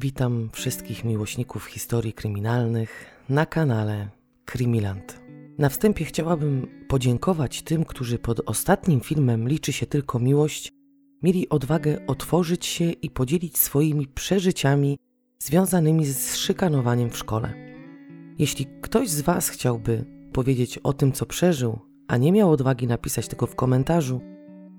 Witam wszystkich miłośników historii kryminalnych na kanale Krimiland. Na wstępie chciałabym podziękować tym, którzy pod ostatnim filmem Liczy się tylko miłość mieli odwagę otworzyć się i podzielić swoimi przeżyciami związanymi z szykanowaniem w szkole. Jeśli ktoś z Was chciałby powiedzieć o tym, co przeżył, a nie miał odwagi napisać tego w komentarzu,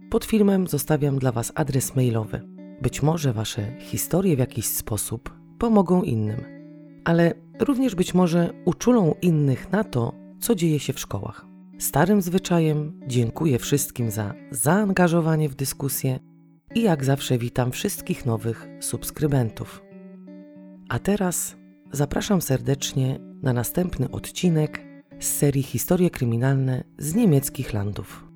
pod filmem zostawiam dla Was adres mailowy. Być może Wasze historie w jakiś sposób pomogą innym, ale również być może uczulą innych na to, co dzieje się w szkołach. Starym zwyczajem dziękuję wszystkim za zaangażowanie w dyskusję i jak zawsze witam wszystkich nowych subskrybentów. A teraz zapraszam serdecznie na następny odcinek z serii Historie kryminalne z niemieckich landów.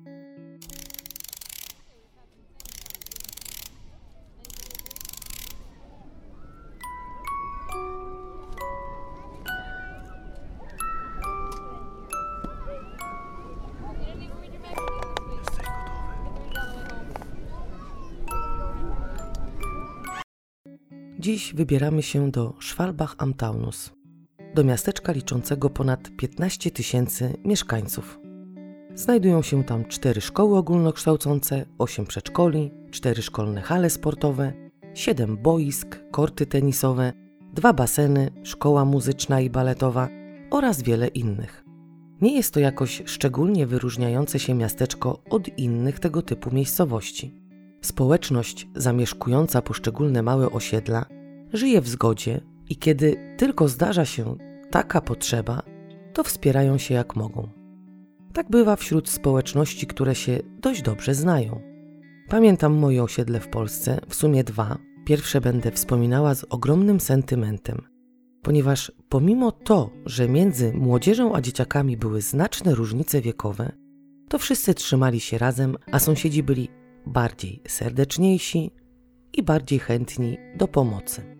Dziś wybieramy się do Schwalbach am Taunus, do miasteczka liczącego ponad 15 tysięcy mieszkańców. Znajdują się tam cztery szkoły ogólnokształcące, osiem przedszkoli, cztery szkolne hale sportowe, siedem boisk, korty tenisowe, dwa baseny, szkoła muzyczna i baletowa oraz wiele innych. Nie jest to jakoś szczególnie wyróżniające się miasteczko od innych tego typu miejscowości. Społeczność zamieszkująca poszczególne małe osiedla żyje w zgodzie i kiedy tylko zdarza się taka potrzeba, to wspierają się jak mogą. Tak bywa wśród społeczności, które się dość dobrze znają. Pamiętam moje osiedle w Polsce, w sumie dwa. Pierwsze będę wspominała z ogromnym sentymentem, ponieważ pomimo to, że między młodzieżą a dzieciakami były znaczne różnice wiekowe, to wszyscy trzymali się razem, a sąsiedzi byli bardziej serdeczniejsi i bardziej chętni do pomocy.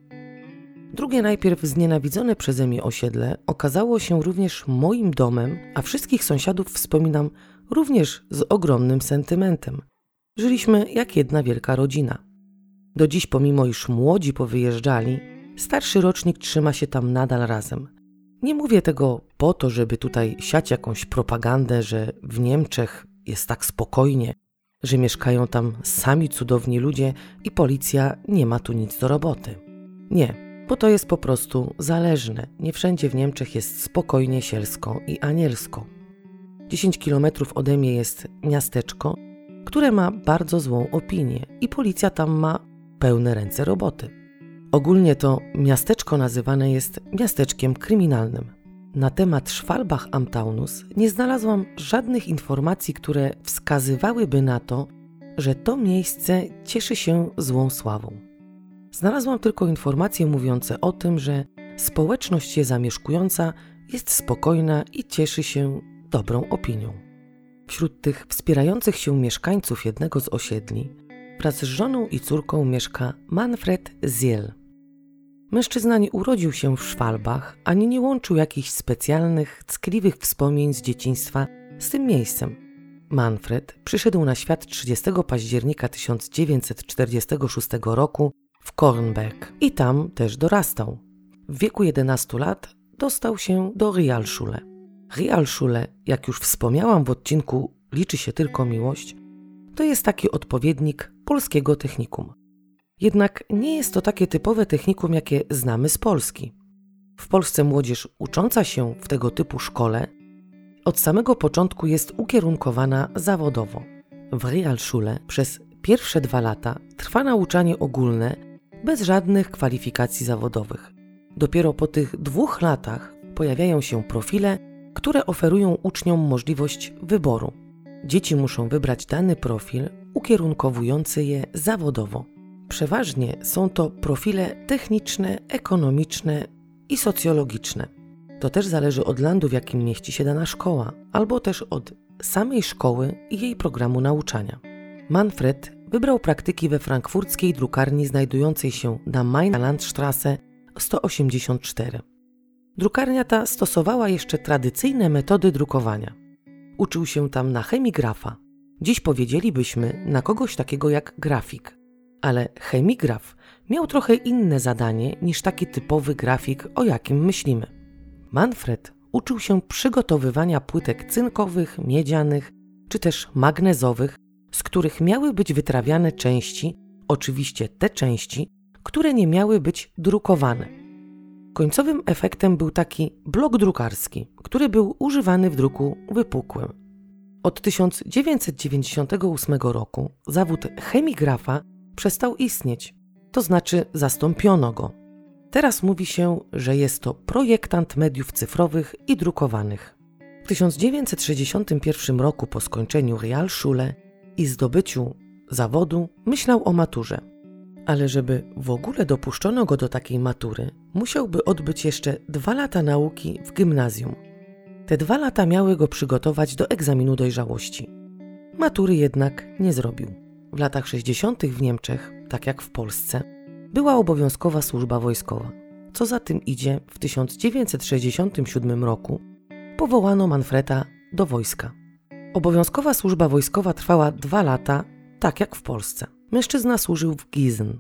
Drugie najpierw znienawidzone przeze mnie osiedle okazało się również moim domem, a wszystkich sąsiadów wspominam również z ogromnym sentymentem. Żyliśmy jak jedna wielka rodzina. Do dziś, pomimo iż młodzi powyjeżdżali, starszy rocznik trzyma się tam nadal razem. Nie mówię tego po to, żeby tutaj siać jakąś propagandę, że w Niemczech jest tak spokojnie, że mieszkają tam sami cudowni ludzie i policja nie ma tu nic do roboty. Nie, bo to jest po prostu zależne. Nie wszędzie w Niemczech jest spokojnie sielsko i anielsko. 10 kilometrów ode mnie jest miasteczko, które ma bardzo złą opinię i policja tam ma pełne ręce roboty. Ogólnie to miasteczko nazywane jest miasteczkiem kryminalnym. Na temat Schwalbach am Taunus nie znalazłam żadnych informacji, które wskazywałyby na to, że to miejsce cieszy się złą sławą. Znalazłam tylko informacje mówiące o tym, że społeczność je zamieszkująca jest spokojna i cieszy się dobrą opinią. Wśród tych wspierających się mieszkańców jednego z osiedli wraz z żoną i córką mieszka Manfred Ziel. Mężczyzna nie urodził się w Szwalbach, ani nie łączył jakichś specjalnych, ckliwych wspomnień z dzieciństwa z tym miejscem. Manfred przyszedł na świat 30 października 1946 roku w Kornberg i tam też dorastał. W wieku 11 lat dostał się do Realschule. Realschule, jak już wspomniałam w odcinku Liczy się tylko miłość, to jest taki odpowiednik polskiego technikum. Jednak nie jest to takie typowe technikum, jakie znamy z Polski. W Polsce młodzież ucząca się w tego typu szkole od samego początku jest ukierunkowana zawodowo. W Realschule przez pierwsze dwa lata trwa nauczanie ogólne bez żadnych kwalifikacji zawodowych. Dopiero po tych dwóch latach pojawiają się profile, które oferują uczniom możliwość wyboru. Dzieci muszą wybrać dany profil ukierunkowujący je zawodowo. Przeważnie są to profile techniczne, ekonomiczne i socjologiczne. To też zależy od landu, w jakim mieści się dana szkoła, albo też od samej szkoły i jej programu nauczania. Manfred wybrał praktyki we frankfurckiej drukarni znajdującej się na Mainzer Landstrasse 184. Drukarnia ta stosowała jeszcze tradycyjne metody drukowania. Uczył się tam na chemigrafa. Dziś powiedzielibyśmy na kogoś takiego jak grafik Ale chemigraf miał trochę inne zadanie niż taki typowy grafik, o jakim myślimy. Manfred uczył się przygotowywania płytek cynkowych, miedzianych czy też magnezowych, z których miały być wytrawiane części, oczywiście te części, które nie miały być drukowane. Końcowym efektem był taki blok drukarski, który był używany w druku wypukłym. Od 1998 roku zawód chemigrafa przestał istnieć, to znaczy zastąpiono go. Teraz mówi się, że jest to projektant mediów cyfrowych i drukowanych. W 1961 roku po skończeniu Realschule i zdobyciu zawodu myślał o maturze. Ale żeby w ogóle dopuszczono go do takiej matury, musiałby odbyć jeszcze dwa lata nauki w gimnazjum. Te dwa lata miały go przygotować do egzaminu dojrzałości. Matury jednak nie zrobił. W latach 60. w Niemczech, tak jak w Polsce, była obowiązkowa służba wojskowa. Co za tym idzie, w 1967 roku powołano Manfreda do wojska. Obowiązkowa służba wojskowa trwała dwa lata, tak jak w Polsce. Mężczyzna służył w Gizn.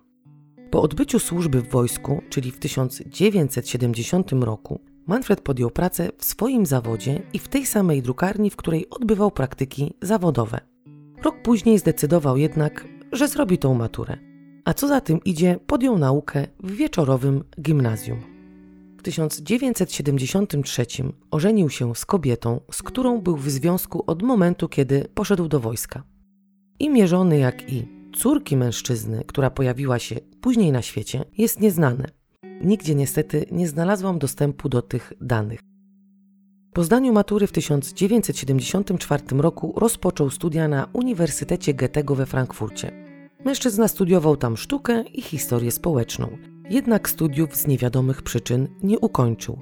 Po odbyciu służby w wojsku, czyli w 1970 roku, Manfred podjął pracę w swoim zawodzie i w tej samej drukarni, w której odbywał praktyki zawodowe. Rok później zdecydował jednak, że zrobi tą maturę, a co za tym idzie, podjął naukę w wieczorowym gimnazjum. W 1973 ożenił się z kobietą, z którą był w związku od momentu, kiedy poszedł do wojska. Imię żony, jak i córki mężczyzny, która pojawiła się później na świecie, jest nieznane. Nigdzie niestety nie znalazłam dostępu do tych danych. Po zdaniu matury w 1974 roku rozpoczął studia na Uniwersytecie Goethego we Frankfurcie. Mężczyzna studiował tam sztukę i historię społeczną, jednak studiów z niewiadomych przyczyn nie ukończył.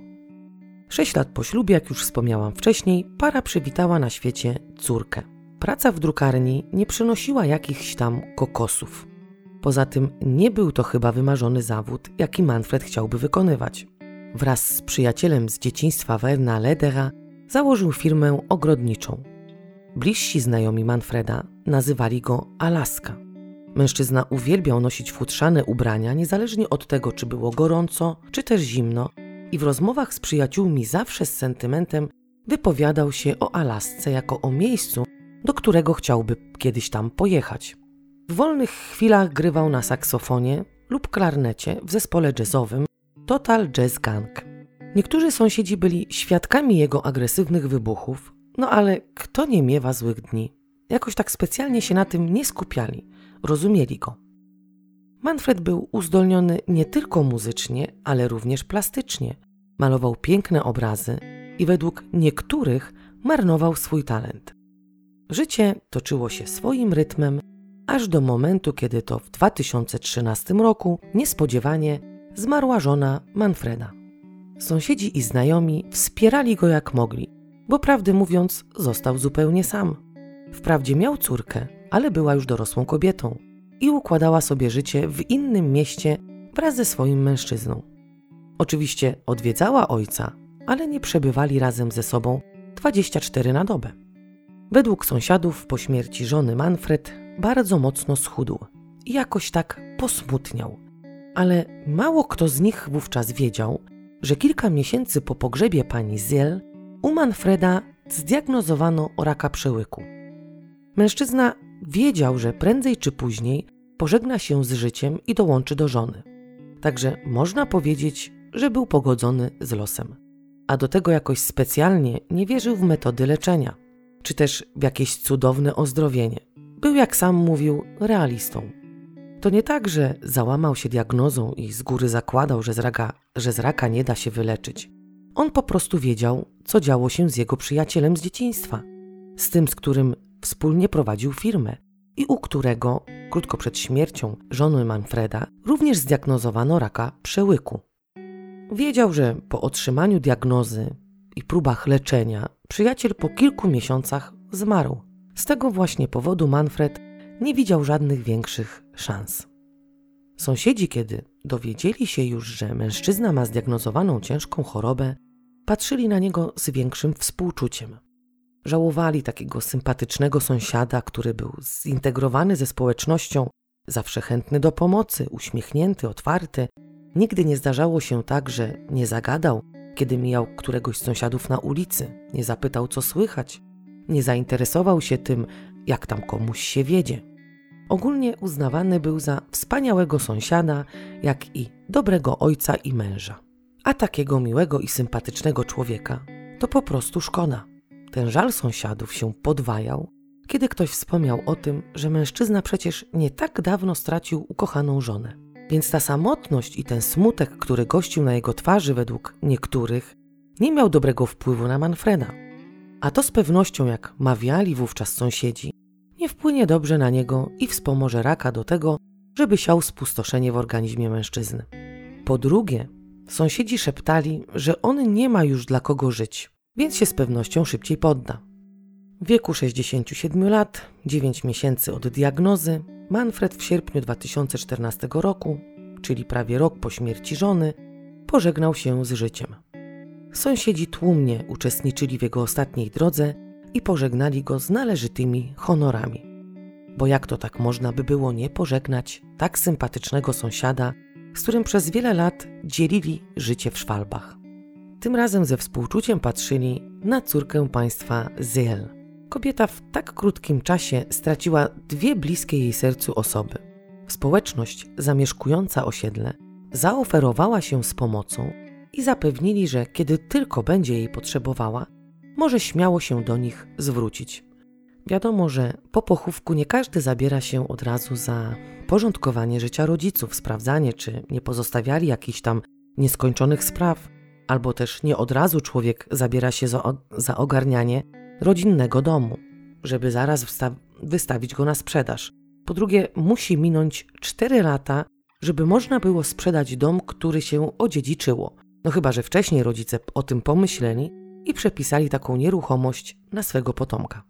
Sześć lat po ślubie, jak już wspomniałam wcześniej, para przywitała na świecie córkę. Praca w drukarni nie przynosiła jakichś tam kokosów. Poza tym nie był to chyba wymarzony zawód, jaki Manfred chciałby wykonywać. Wraz z przyjacielem z dzieciństwa Werna Ledera założył firmę ogrodniczą. Bliżsi znajomi Manfreda nazywali go Alaska. Mężczyzna uwielbiał nosić futrzane ubrania, niezależnie od tego, czy było gorąco, czy też zimno, i w rozmowach z przyjaciółmi zawsze z sentymentem wypowiadał się o Alasce jako o miejscu, do którego chciałby kiedyś tam pojechać. W wolnych chwilach grywał na saksofonie lub klarnecie w zespole jazzowym Total Jazz Gang. Niektórzy sąsiedzi byli świadkami jego agresywnych wybuchów, no ale kto nie miewa złych dni? Jakoś tak specjalnie się na tym nie skupiali, rozumieli go. Manfred był uzdolniony nie tylko muzycznie, ale również plastycznie. Malował piękne obrazy i według niektórych marnował swój talent. Życie toczyło się swoim rytmem, aż do momentu, kiedy to w 2013 roku niespodziewanie zmarła żona Manfreda. Sąsiedzi i znajomi wspierali go jak mogli, bo prawdę mówiąc, został zupełnie sam. Wprawdzie miał córkę, ale była już dorosłą kobietą i układała sobie życie w innym mieście wraz ze swoim mężczyzną. Oczywiście odwiedzała ojca, ale nie przebywali razem ze sobą 24 na dobę. Według sąsiadów po śmierci żony Manfred bardzo mocno schudł i jakoś tak posmutniał. Ale mało kto z nich wówczas wiedział, że kilka miesięcy po pogrzebie pani Ziel u Manfreda zdiagnozowano raka przełyku. Mężczyzna wiedział, że prędzej czy później pożegna się z życiem i dołączy do żony. Także można powiedzieć, że był pogodzony z losem. A do tego jakoś specjalnie nie wierzył w metody leczenia czy też w jakieś cudowne ozdrowienie. Był, jak sam mówił, realistą. To nie tak, że załamał się diagnozą i z góry zakładał, że z, raka, że z raka nie da się wyleczyć. On po prostu wiedział, co działo się z jego przyjacielem z dzieciństwa, z tym, z którym wspólnie prowadził firmę i u którego, krótko przed śmiercią żony Manfreda, również zdiagnozowano raka przełyku. Wiedział, że po otrzymaniu diagnozy i próbach leczenia przyjaciel po kilku miesiącach zmarł. Z tego właśnie powodu Manfred nie widział żadnych większych szans. Sąsiedzi, kiedy dowiedzieli się już, że mężczyzna ma zdiagnozowaną ciężką chorobę, patrzyli na niego z większym współczuciem. Żałowali takiego sympatycznego sąsiada, który był zintegrowany ze społecznością, zawsze chętny do pomocy, uśmiechnięty, otwarty. Nigdy nie zdarzało się tak, że nie zagadał, kiedy mijał któregoś z sąsiadów na ulicy, nie zapytał, co słychać, nie zainteresował się tym, jak tam komuś się wiedzie. Ogólnie uznawany był za wspaniałego sąsiada, jak i dobrego ojca i męża. A takiego miłego i sympatycznego człowieka to po prostu szkoda. Ten żal sąsiadów się podwajał, kiedy ktoś wspomniał o tym, że mężczyzna przecież nie tak dawno stracił ukochaną żonę. Więc ta samotność i ten smutek, który gościł na jego twarzy według niektórych, nie miał dobrego wpływu na Manfreda. A to z pewnością, jak mawiali wówczas sąsiedzi, nie wpłynie dobrze na niego i wspomoże raka do tego, żeby siał spustoszenie w organizmie mężczyzny. Po drugie, sąsiedzi szeptali, że on nie ma już dla kogo żyć, więc się z pewnością szybciej podda. W wieku 67 lat, 9 miesięcy od diagnozy, Manfred w sierpniu 2014 roku, czyli prawie rok po śmierci żony, pożegnał się z życiem. Sąsiedzi tłumnie uczestniczyli w jego ostatniej drodze i pożegnali go z należytymi honorami. Bo jak to tak można by było nie pożegnać tak sympatycznego sąsiada, z którym przez wiele lat dzielili życie w Szwalbach. Tym razem ze współczuciem patrzyli na córkę państwa Zyl. Kobieta w tak krótkim czasie straciła dwie bliskie jej sercu osoby. Społeczność zamieszkująca osiedle zaoferowała się z pomocą i zapewnili, że kiedy tylko będzie jej potrzebowała, może śmiało się do nich zwrócić. Wiadomo, że po pochówku nie każdy zabiera się od razu za porządkowanie życia rodziców, sprawdzanie, czy nie pozostawiali jakichś tam nieskończonych spraw, albo też nie od razu człowiek zabiera się za, za ogarnianie rodzinnego domu, żeby zaraz wsta- wystawić go na sprzedaż. Po drugie, musi minąć 4 lata, żeby można było sprzedać dom, który się odziedziczyło. No chyba, że wcześniej rodzice o tym pomyśleli i przepisali taką nieruchomość na swego potomka.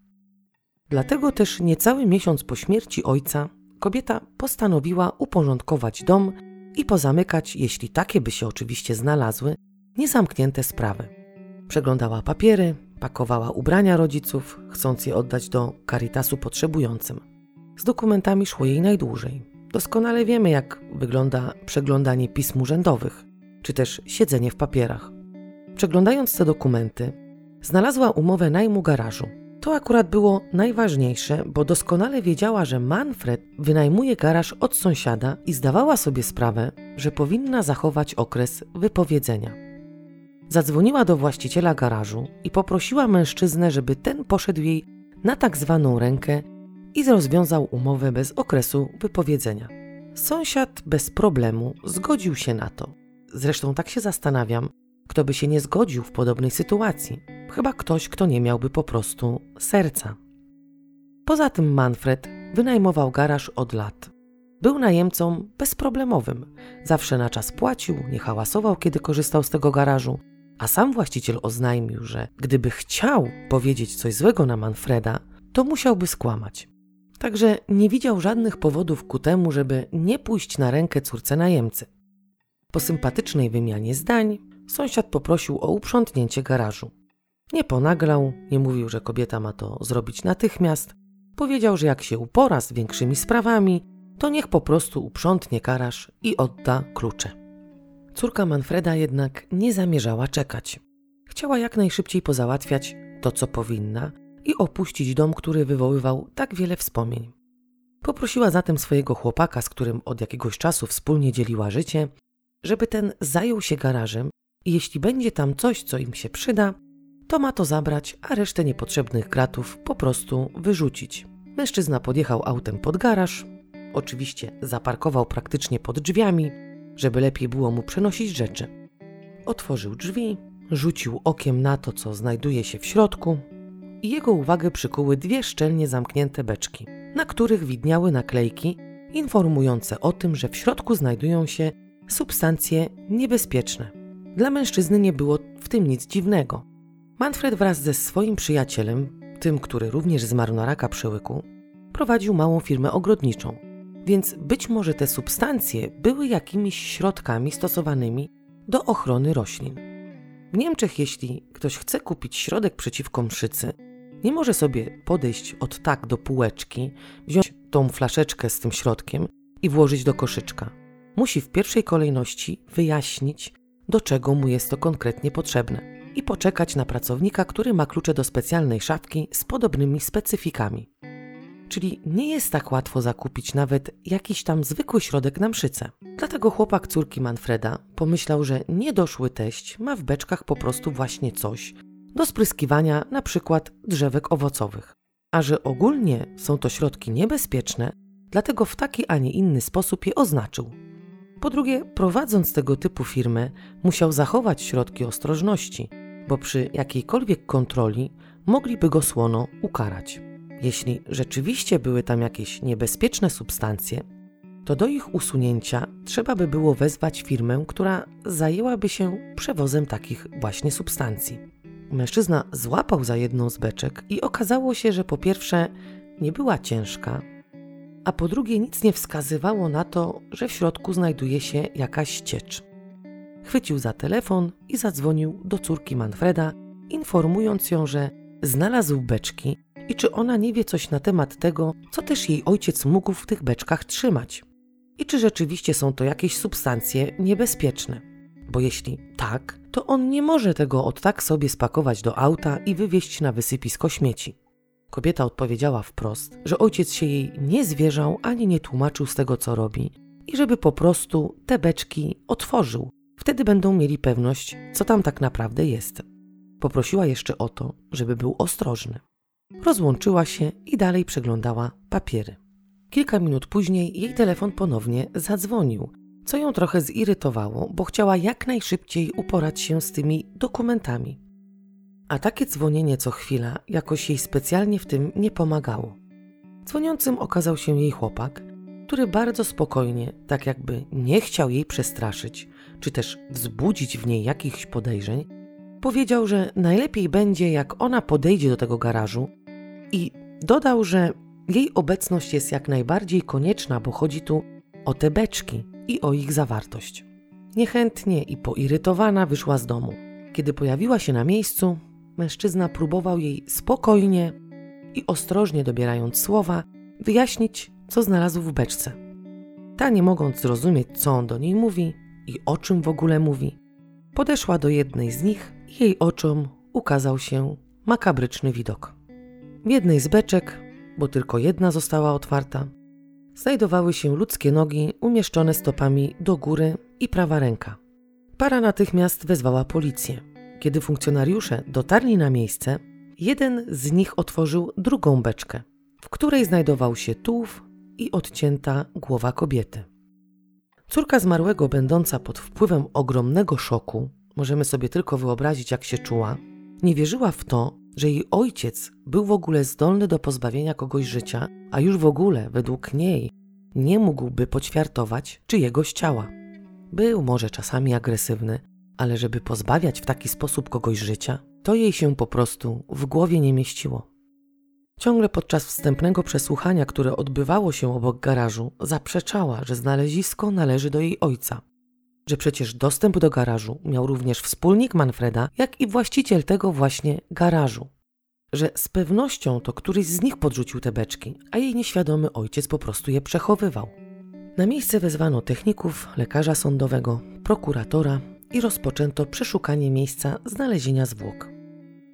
Dlatego też niecały miesiąc po śmierci ojca kobieta postanowiła uporządkować dom i pozamykać, jeśli takie by się oczywiście znalazły, niezamknięte sprawy. Przeglądała papiery, pakowała ubrania rodziców, chcąc je oddać do Caritasu potrzebującym. Z dokumentami szło jej najdłużej. Doskonale wiemy, jak wygląda przeglądanie pism urzędowych, czy też siedzenie w papierach. Przeglądając te dokumenty, znalazła umowę najmu garażu. To akurat było najważniejsze, bo doskonale wiedziała, że Manfred wynajmuje garaż od sąsiada i zdawała sobie sprawę, że powinna zachować okres wypowiedzenia. Zadzwoniła do właściciela garażu i poprosiła mężczyznę, żeby ten poszedł jej na tak zwaną rękę i rozwiązał umowę bez okresu wypowiedzenia. Sąsiad bez problemu zgodził się na to. Zresztą tak się zastanawiam, kto by się nie zgodził w podobnej sytuacji. Chyba ktoś, kto nie miałby po prostu serca. Poza tym Manfred wynajmował garaż od lat. Był najemcą bezproblemowym. Zawsze na czas płacił, nie hałasował, kiedy korzystał z tego garażu, a sam właściciel oznajmił, że gdyby chciał powiedzieć coś złego na Manfreda, to musiałby skłamać. Także nie widział żadnych powodów ku temu, żeby nie pójść na rękę córce najemcy. Po sympatycznej wymianie zdań, sąsiad poprosił o uprzątnięcie garażu. Nie ponaglał, nie mówił, że kobieta ma to zrobić natychmiast. Powiedział, że jak się upora z większymi sprawami, to niech po prostu uprzątnie garaż i odda klucze. Córka Manfreda jednak nie zamierzała czekać. Chciała jak najszybciej pozałatwiać to, co powinna i opuścić dom, który wywoływał tak wiele wspomnień. Poprosiła zatem swojego chłopaka, z którym od jakiegoś czasu wspólnie dzieliła życie, żeby ten zajął się garażem jeśli będzie tam coś, co im się przyda, to ma to zabrać, a resztę niepotrzebnych gratów po prostu wyrzucić. Mężczyzna podjechał autem pod garaż, oczywiście zaparkował praktycznie pod drzwiami, żeby lepiej było mu przenosić rzeczy. Otworzył drzwi, rzucił okiem na to, co znajduje się w środku, i jego uwagę przykuły dwie szczelnie zamknięte beczki, na których widniały naklejki informujące o tym, że w środku znajdują się substancje niebezpieczne. Dla mężczyzny nie było w tym nic dziwnego. Manfred wraz ze swoim przyjacielem, tym, który również zmarł na raka przełyku, prowadził małą firmę ogrodniczą, więc być może te substancje były jakimiś środkami stosowanymi do ochrony roślin. W Niemczech, jeśli ktoś chce kupić środek przeciwko mszycy, nie może sobie podejść od tak do półeczki, wziąć tą flaszeczkę z tym środkiem i włożyć do koszyczka. Musi w pierwszej kolejności wyjaśnić, do czego mu jest to konkretnie potrzebne i poczekać na pracownika, który ma klucze do specjalnej szafki z podobnymi specyfikami. Czyli nie jest tak łatwo zakupić nawet jakiś tam zwykły środek na mszycę. Dlatego chłopak córki Manfreda pomyślał, że niedoszły teść ma w beczkach po prostu właśnie coś do spryskiwania na przykład drzewek owocowych. A że ogólnie są to środki niebezpieczne, dlatego w taki, a nie inny sposób je oznaczył. Po drugie, prowadząc tego typu firmę, musiał zachować środki ostrożności, bo przy jakiejkolwiek kontroli mogliby go słono ukarać. Jeśli rzeczywiście były tam jakieś niebezpieczne substancje, to do ich usunięcia trzeba by było wezwać firmę, która zajęłaby się przewozem takich właśnie substancji. Mężczyzna złapał za jedną z beczek i okazało się, że po pierwsze nie była ciężka, a po drugie nic nie wskazywało na to, że w środku znajduje się jakaś ciecz. Chwycił za telefon i zadzwonił do córki Manfreda, informując ją, że znalazł beczki i czy ona nie wie coś na temat tego, co też jej ojciec mógł w tych beczkach trzymać. I czy rzeczywiście są to jakieś substancje niebezpieczne. Bo jeśli tak, to on nie może tego od tak sobie spakować do auta i wywieźć na wysypisko śmieci. Kobieta odpowiedziała wprost, że ojciec się jej nie zwierzał ani nie tłumaczył z tego, co robi i żeby po prostu te beczki otworzył. Wtedy będą mieli pewność, co tam tak naprawdę jest. Poprosiła jeszcze o to, żeby był ostrożny. Rozłączyła się i dalej przeglądała papiery. Kilka minut później jej telefon ponownie zadzwonił, co ją trochę zirytowało, bo chciała jak najszybciej uporać się z tymi dokumentami. A takie dzwonienie co chwila jakoś jej specjalnie w tym nie pomagało. Dzwoniącym okazał się jej chłopak, który bardzo spokojnie, tak jakby nie chciał jej przestraszyć, czy też wzbudzić w niej jakichś podejrzeń, powiedział, że najlepiej będzie, jak ona podejdzie do tego garażu i dodał, że jej obecność jest jak najbardziej konieczna, bo chodzi tu o te beczki i o ich zawartość. Niechętnie i poirytowana wyszła z domu. Kiedy pojawiła się na miejscu, mężczyzna próbował jej spokojnie i ostrożnie dobierając słowa, wyjaśnić, co znalazł w beczce. Ta, nie mogąc zrozumieć, co on do niej mówi i o czym w ogóle mówi, podeszła do jednej z nich i jej oczom ukazał się makabryczny widok. W jednej z beczek, bo tylko jedna została otwarta, znajdowały się ludzkie nogi umieszczone stopami do góry i prawa ręka. Para natychmiast wezwała policję. Kiedy funkcjonariusze dotarli na miejsce, jeden z nich otworzył drugą beczkę, w której znajdował się tułów i odcięta głowa kobiety. Córka zmarłego, będąca pod wpływem ogromnego szoku, możemy sobie tylko wyobrazić, jak się czuła, nie wierzyła w to, że jej ojciec był w ogóle zdolny do pozbawienia kogoś życia, a już w ogóle, według niej, nie mógłby poćwiartować czyjegoś ciała. Był może czasami agresywny, ale żeby pozbawiać w taki sposób kogoś życia, to jej się po prostu w głowie nie mieściło. Ciągle podczas wstępnego przesłuchania, które odbywało się obok garażu, zaprzeczała, że znalezisko należy do jej ojca że przecież dostęp do garażu miał również wspólnik Manfreda, jak i właściciel tego właśnie garażu. Że z pewnością to któryś z nich podrzucił te beczki, a jej nieświadomy ojciec po prostu je przechowywał. Na miejsce wezwano techników, lekarza sądowego, prokuratora i rozpoczęto przeszukanie miejsca znalezienia zwłok.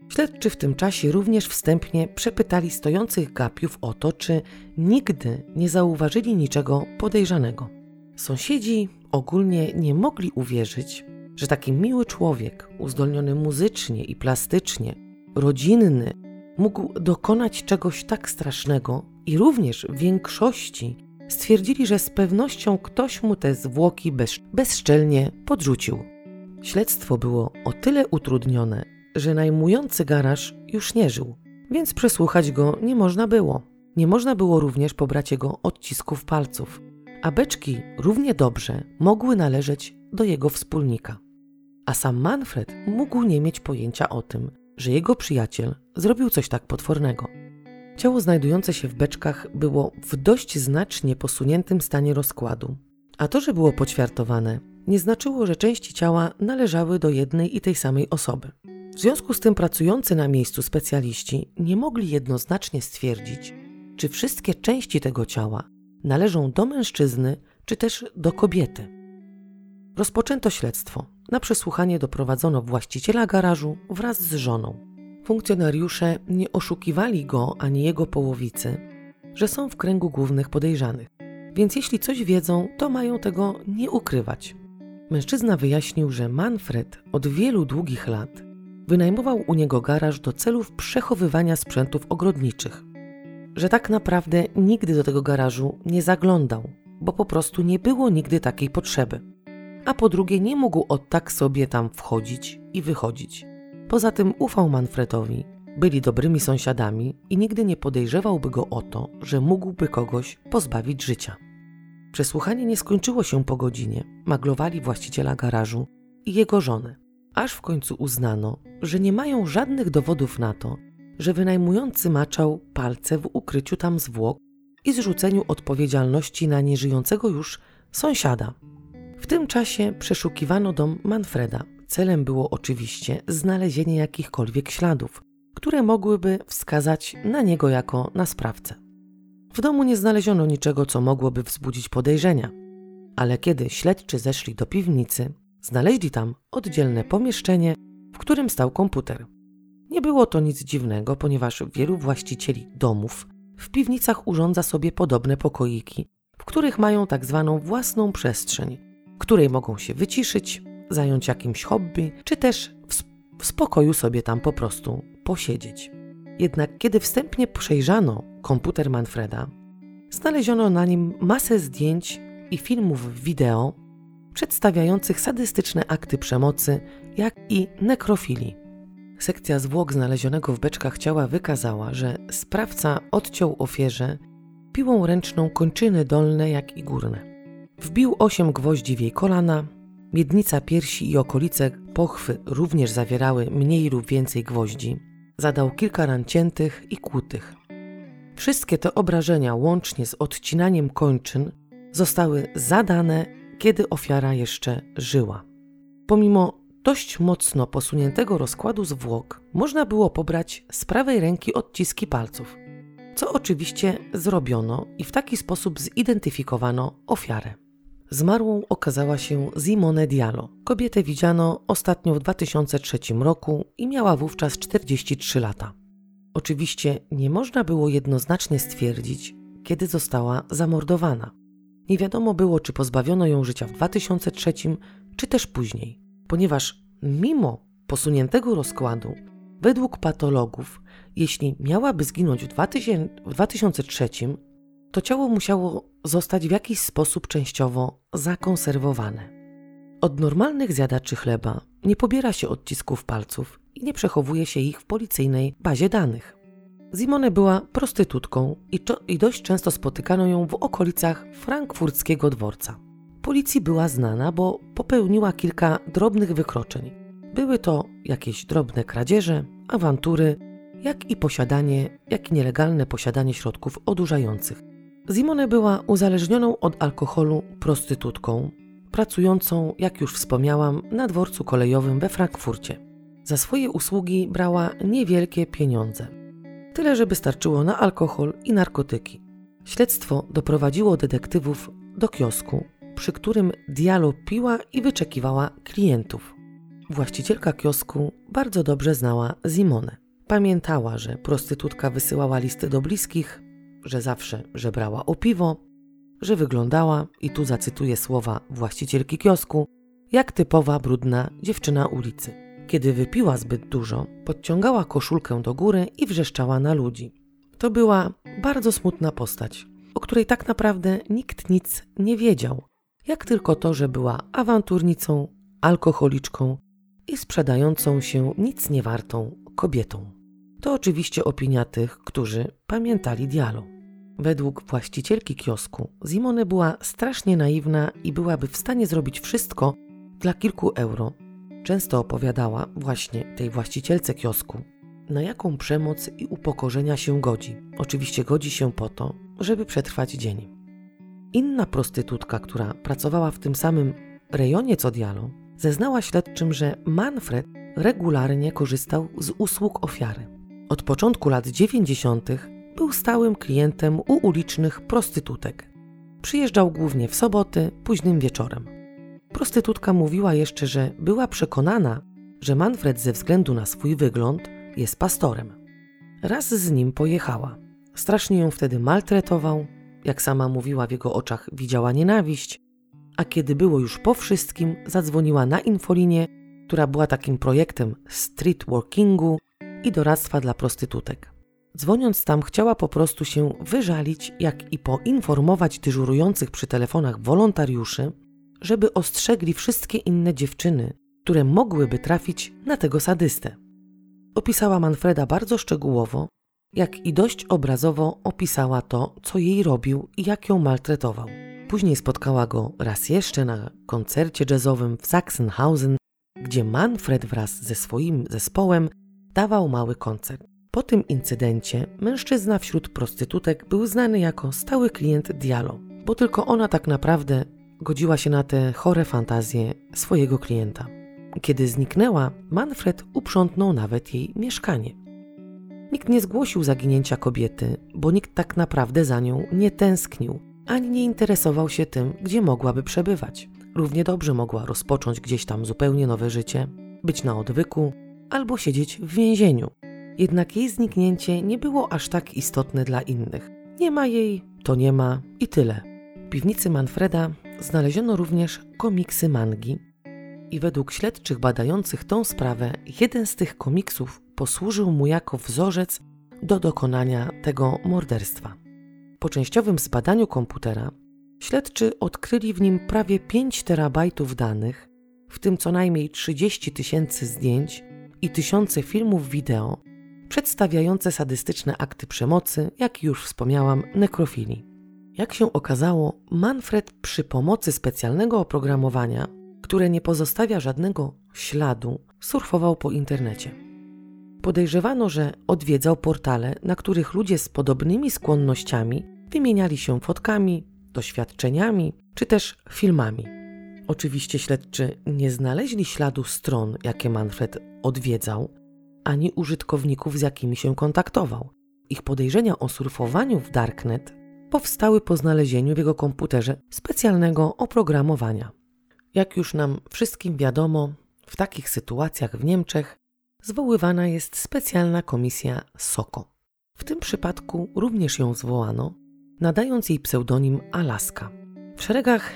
Śledczy w tym czasie również wstępnie przepytali stojących gapiów o to, czy nigdy nie zauważyli niczego podejrzanego. Sąsiedzi ogólnie nie mogli uwierzyć, że taki miły człowiek, uzdolniony muzycznie i plastycznie, rodzinny, mógł dokonać czegoś tak strasznego i również w większości stwierdzili, że z pewnością ktoś mu te zwłoki bez, bezszczelnie podrzucił. Śledztwo było o tyle utrudnione, że najmujący garaż już nie żył, więc przesłuchać go nie można było. Nie można było również pobrać jego odcisków palców a beczki równie dobrze mogły należeć do jego wspólnika. A sam Manfred mógł nie mieć pojęcia o tym, że jego przyjaciel zrobił coś tak potwornego. Ciało znajdujące się w beczkach było w dość znacznie posuniętym stanie rozkładu, a to, że było poćwiartowane, nie znaczyło, że części ciała należały do jednej i tej samej osoby. W związku z tym pracujący na miejscu specjaliści nie mogli jednoznacznie stwierdzić, czy wszystkie części tego ciała należą do mężczyzny czy też do kobiety. Rozpoczęto śledztwo. Na przesłuchanie doprowadzono właściciela garażu wraz z żoną. Funkcjonariusze nie oszukiwali go ani jego połowicy, że są w kręgu głównych podejrzanych, więc jeśli coś wiedzą, to mają tego nie ukrywać. Mężczyzna wyjaśnił, że Manfred od wielu długich lat wynajmował u niego garaż do celów przechowywania sprzętów ogrodniczych. Że tak naprawdę nigdy do tego garażu nie zaglądał, bo po prostu nie było nigdy takiej potrzeby. A po drugie, nie mógł od tak sobie tam wchodzić i wychodzić. Poza tym ufał Manfredowi, byli dobrymi sąsiadami i nigdy nie podejrzewałby go o to, że mógłby kogoś pozbawić życia. Przesłuchanie nie skończyło się po godzinie. Maglowali właściciela garażu i jego żonę. Aż w końcu uznano, że nie mają żadnych dowodów na to, że wynajmujący maczał palce w ukryciu tam zwłok i zrzuceniu odpowiedzialności na nieżyjącego już sąsiada. W tym czasie przeszukiwano dom Manfreda. Celem było oczywiście znalezienie jakichkolwiek śladów, które mogłyby wskazać na niego jako na sprawcę. W domu nie znaleziono niczego, co mogłoby wzbudzić podejrzenia, ale kiedy śledczy zeszli do piwnicy, znaleźli tam oddzielne pomieszczenie, w którym stał komputer. Nie było to nic dziwnego, ponieważ wielu właścicieli domów w piwnicach urządza sobie podobne pokoiki, w których mają tak zwaną własną przestrzeń, w której mogą się wyciszyć, zająć jakimś hobby, czy też w, spokoju sobie tam po prostu posiedzieć. Jednak kiedy wstępnie przejrzano komputer Manfreda, znaleziono na nim masę zdjęć i filmów wideo przedstawiających sadystyczne akty przemocy, jak i nekrofilii. Sekcja zwłok znalezionego w beczkach ciała wykazała, że sprawca odciął ofierze piłą ręczną kończyny dolne, jak i górne. Wbił osiem gwoździ w jej kolana, miednica piersi i okolice pochwy również zawierały mniej lub więcej gwoździ. Zadał kilka ran ciętych i kłutych. Wszystkie te obrażenia, łącznie z odcinaniem kończyn, zostały zadane, kiedy ofiara jeszcze żyła. Pomimo dość mocno posuniętego rozkładu zwłok, można było pobrać z prawej ręki odciski palców, co oczywiście zrobiono i w taki sposób zidentyfikowano ofiarę. Zmarłą okazała się Simone Diallo. Kobietę widziano ostatnio w 2003 roku i miała wówczas 43 lata. Oczywiście nie można było jednoznacznie stwierdzić, kiedy została zamordowana. Nie wiadomo było, czy pozbawiono ją życia w 2003, czy też później, ponieważ mimo posuniętego rozkładu, według patologów, jeśli miałaby zginąć w, 2000, w 2003, to ciało musiało zostać w jakiś sposób częściowo zakonserwowane. Od normalnych zjadaczy chleba nie pobiera się odcisków palców i nie przechowuje się ich w policyjnej bazie danych. Simone była prostytutką i, i dość często spotykano ją w okolicach frankfurckiego dworca. Policji była znana, bo popełniła kilka drobnych wykroczeń. Były to jakieś drobne kradzieże, awantury, jak i posiadanie, jak i nielegalne posiadanie środków odurzających. Simone była uzależnioną od alkoholu prostytutką, pracującą, jak już wspomniałam, na dworcu kolejowym we Frankfurcie. Za swoje usługi brała niewielkie pieniądze. Tyle, żeby starczyło na alkohol i narkotyki. Śledztwo doprowadziło detektywów do kiosku, przy którym Diallo piła i wyczekiwała klientów. Właścicielka kiosku bardzo dobrze znała Simone. Pamiętała, że prostytutka wysyłała listy do bliskich, że zawsze żebrała o piwo, że wyglądała, i tu zacytuję słowa właścicielki kiosku, jak typowa brudna dziewczyna ulicy. Kiedy wypiła zbyt dużo, podciągała koszulkę do góry i wrzeszczała na ludzi. To była bardzo smutna postać, o której tak naprawdę nikt nic nie wiedział, jak tylko to, że była awanturnicą, alkoholiczką i sprzedającą się nic niewartą kobietą. To oczywiście opinia tych, którzy pamiętali Dialo. Według właścicielki kiosku, Simone była strasznie naiwna i byłaby w stanie zrobić wszystko dla kilku euro. Często opowiadała właśnie tej właścicielce kiosku, na jaką przemoc i upokorzenia się godzi. Oczywiście godzi się po to, żeby przetrwać dzień. Inna prostytutka, która pracowała w tym samym rejonie co Dialo, zeznała śledczym, że Manfred regularnie korzystał z usług ofiary. Od początku lat 90. był stałym klientem u ulicznych prostytutek. Przyjeżdżał głównie w soboty, późnym wieczorem. Prostytutka mówiła jeszcze, że była przekonana, że Manfred ze względu na swój wygląd jest pastorem. Raz z nim pojechała. Strasznie ją wtedy maltretował, jak sama mówiła, w jego oczach widziała nienawiść, a kiedy było już po wszystkim, zadzwoniła na infolinię, która była takim projektem street workingu i doradztwa dla prostytutek. Dzwoniąc tam, chciała po prostu się wyżalić, jak i poinformować dyżurujących przy telefonach wolontariuszy, żeby ostrzegli wszystkie inne dziewczyny, które mogłyby trafić na tego sadystę. Opisała Manfreda bardzo szczegółowo, jak i dość obrazowo opisała to, co jej robił i jak ją maltretował. Później spotkała go raz jeszcze na koncercie jazzowym w Sachsenhausen, gdzie Manfred wraz ze swoim zespołem dawał mały koncert. Po tym incydencie mężczyzna wśród prostytutek był znany jako stały klient Dialo, bo tylko ona tak naprawdę godziła się na te chore fantazje swojego klienta. Kiedy zniknęła, Manfred uprzątnął nawet jej mieszkanie. Nikt nie zgłosił zaginięcia kobiety, bo nikt tak naprawdę za nią nie tęsknił, ani nie interesował się tym, gdzie mogłaby przebywać. Równie dobrze mogła rozpocząć gdzieś tam zupełnie nowe życie, być na odwyku albo siedzieć w więzieniu. Jednak jej zniknięcie nie było aż tak istotne dla innych. Nie ma jej, to nie ma i tyle. W piwnicy Manfreda znaleziono również komiksy mangi, i według śledczych badających tą sprawę, jeden z tych komiksów posłużył mu jako wzorzec do dokonania tego morderstwa. Po częściowym zbadaniu komputera śledczy odkryli w nim prawie 5 terabajtów danych, w tym co najmniej 30 tysięcy zdjęć i tysiące filmów wideo przedstawiające sadystyczne akty przemocy, jak już wspomniałam, nekrofilii. Jak się okazało, Manfred przy pomocy specjalnego oprogramowania które nie pozostawia żadnego śladu, surfował po internecie. Podejrzewano, że odwiedzał portale, na których ludzie z podobnymi skłonnościami wymieniali się fotkami, doświadczeniami czy też filmami. Oczywiście śledczy nie znaleźli śladu stron, jakie Manfred odwiedzał, ani użytkowników, z jakimi się kontaktował. Ich podejrzenia o surfowaniu w Darknet powstały po znalezieniu w jego komputerze specjalnego oprogramowania. Jak już nam wszystkim wiadomo, w takich sytuacjach w Niemczech zwoływana jest specjalna komisja SOKO. W tym przypadku również ją zwołano, nadając jej pseudonim Alaska. W szeregach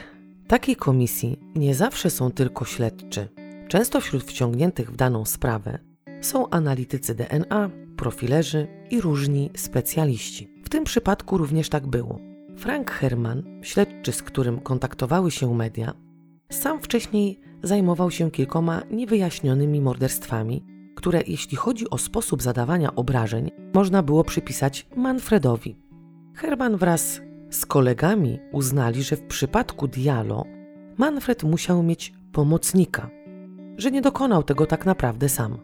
takiej komisji nie zawsze są tylko śledczy. Często wśród wciągniętych w daną sprawę są analitycy DNA, profilerzy i różni specjaliści. Tym przypadku również tak było. Frank Herman, śledczy, z którym kontaktowały się media, sam wcześniej zajmował się kilkoma niewyjaśnionymi morderstwami, które, jeśli chodzi o sposób zadawania obrażeń, można było przypisać Manfredowi. Herman wraz z kolegami uznali, że w przypadku Dialo Manfred musiał mieć pomocnika, że nie dokonał tego tak naprawdę sam.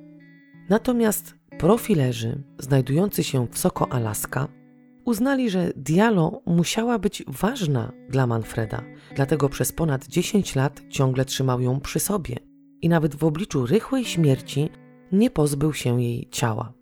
Natomiast profilerzy znajdujący się w Soko Alaska uznali, że Dialo musiała być ważna dla Manfreda, dlatego przez ponad 10 lat ciągle trzymał ją przy sobie i nawet w obliczu rychłej śmierci nie pozbył się jej ciała.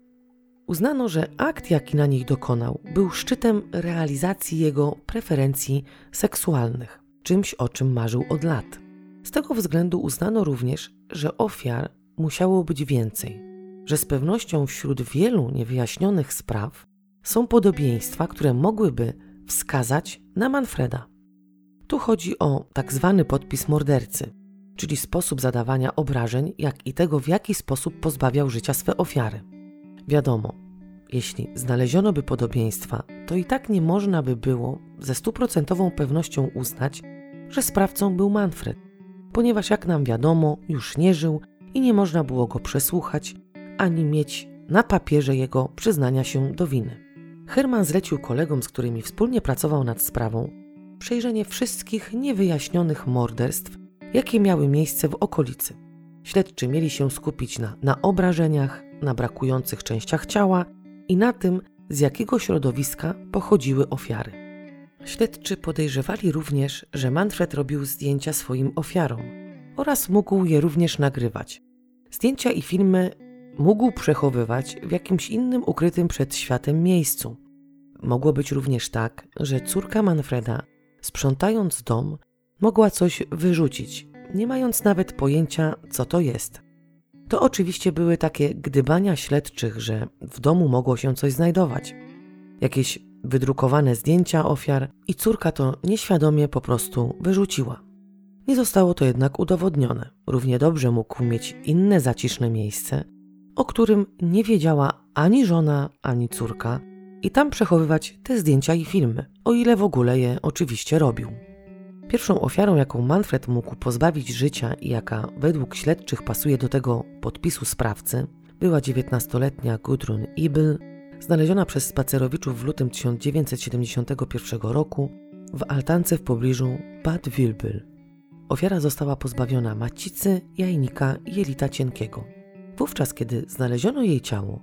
Uznano, że akt, jaki na nich dokonał, był szczytem realizacji jego preferencji seksualnych, czymś o czym marzył od lat. Z tego względu uznano również, że ofiar musiało być więcej, że z pewnością wśród wielu niewyjaśnionych spraw są podobieństwa, które mogłyby wskazać na Manfreda. Tu chodzi o tak zwany podpis mordercy, czyli sposób zadawania obrażeń, jak i tego, w jaki sposób pozbawiał życia swe ofiary. Wiadomo, jeśli znaleziono by podobieństwa, to i tak nie można by było ze stuprocentową pewnością uznać, że sprawcą był Manfred, ponieważ jak nam wiadomo, już nie żył i nie można było go przesłuchać ani mieć na papierze jego przyznania się do winy. Herman zlecił kolegom, z którymi wspólnie pracował nad sprawą, przejrzenie wszystkich niewyjaśnionych morderstw, jakie miały miejsce w okolicy. Śledczy mieli się skupić na, na obrażeniach, na brakujących częściach ciała i na tym, z jakiego środowiska pochodziły ofiary. Śledczy podejrzewali również, że Manfred robił zdjęcia swoim ofiarom oraz mógł je również nagrywać. Zdjęcia i filmy mógł przechowywać w jakimś innym ukrytym przed światem miejscu. Mogło być również tak, że córka Manfreda sprzątając dom, mogła coś wyrzucić, nie mając nawet pojęcia, co to jest. To oczywiście były takie gdybania śledczych, że w domu mogło się coś znajdować. Jakieś wydrukowane zdjęcia ofiar i córka to nieświadomie po prostu wyrzuciła. Nie zostało to jednak udowodnione. Równie dobrze mógł mieć inne zaciszne miejsce, o którym nie wiedziała ani żona, ani córka, i tam przechowywać te zdjęcia i filmy, o ile w ogóle je oczywiście robił. Pierwszą ofiarą, jaką Manfred mógł pozbawić życia i jaka według śledczych pasuje do tego podpisu sprawcy, była 19-letnia Gudrun Ibel, znaleziona przez spacerowiczów w lutym 1971 roku w altance w pobliżu Bad Wilbel. Ofiara została pozbawiona macicy, jajnika i jelita cienkiego. Wówczas, kiedy znaleziono jej ciało,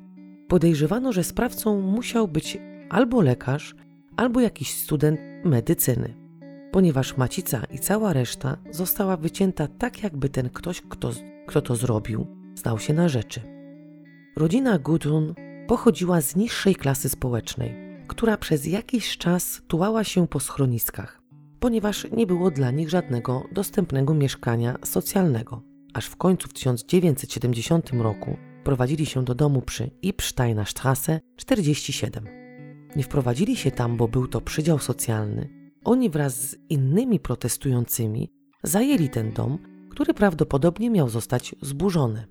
podejrzewano, że sprawcą musiał być albo lekarz, albo jakiś student medycyny, ponieważ macica i cała reszta została wycięta tak, jakby ten ktoś, kto, kto to zrobił, znał się na rzeczy. Rodzina Gudrun pochodziła z niższej klasy społecznej, która przez jakiś czas tułała się po schroniskach, ponieważ nie było dla nich żadnego dostępnego mieszkania socjalnego. Aż w końcu w 1970 roku prowadzili się do domu przy Ipsteiner Straße 47. Nie wprowadzili się tam, bo był to przydział socjalny. Oni wraz z innymi protestującymi zajęli ten dom, który prawdopodobnie miał zostać zburzony.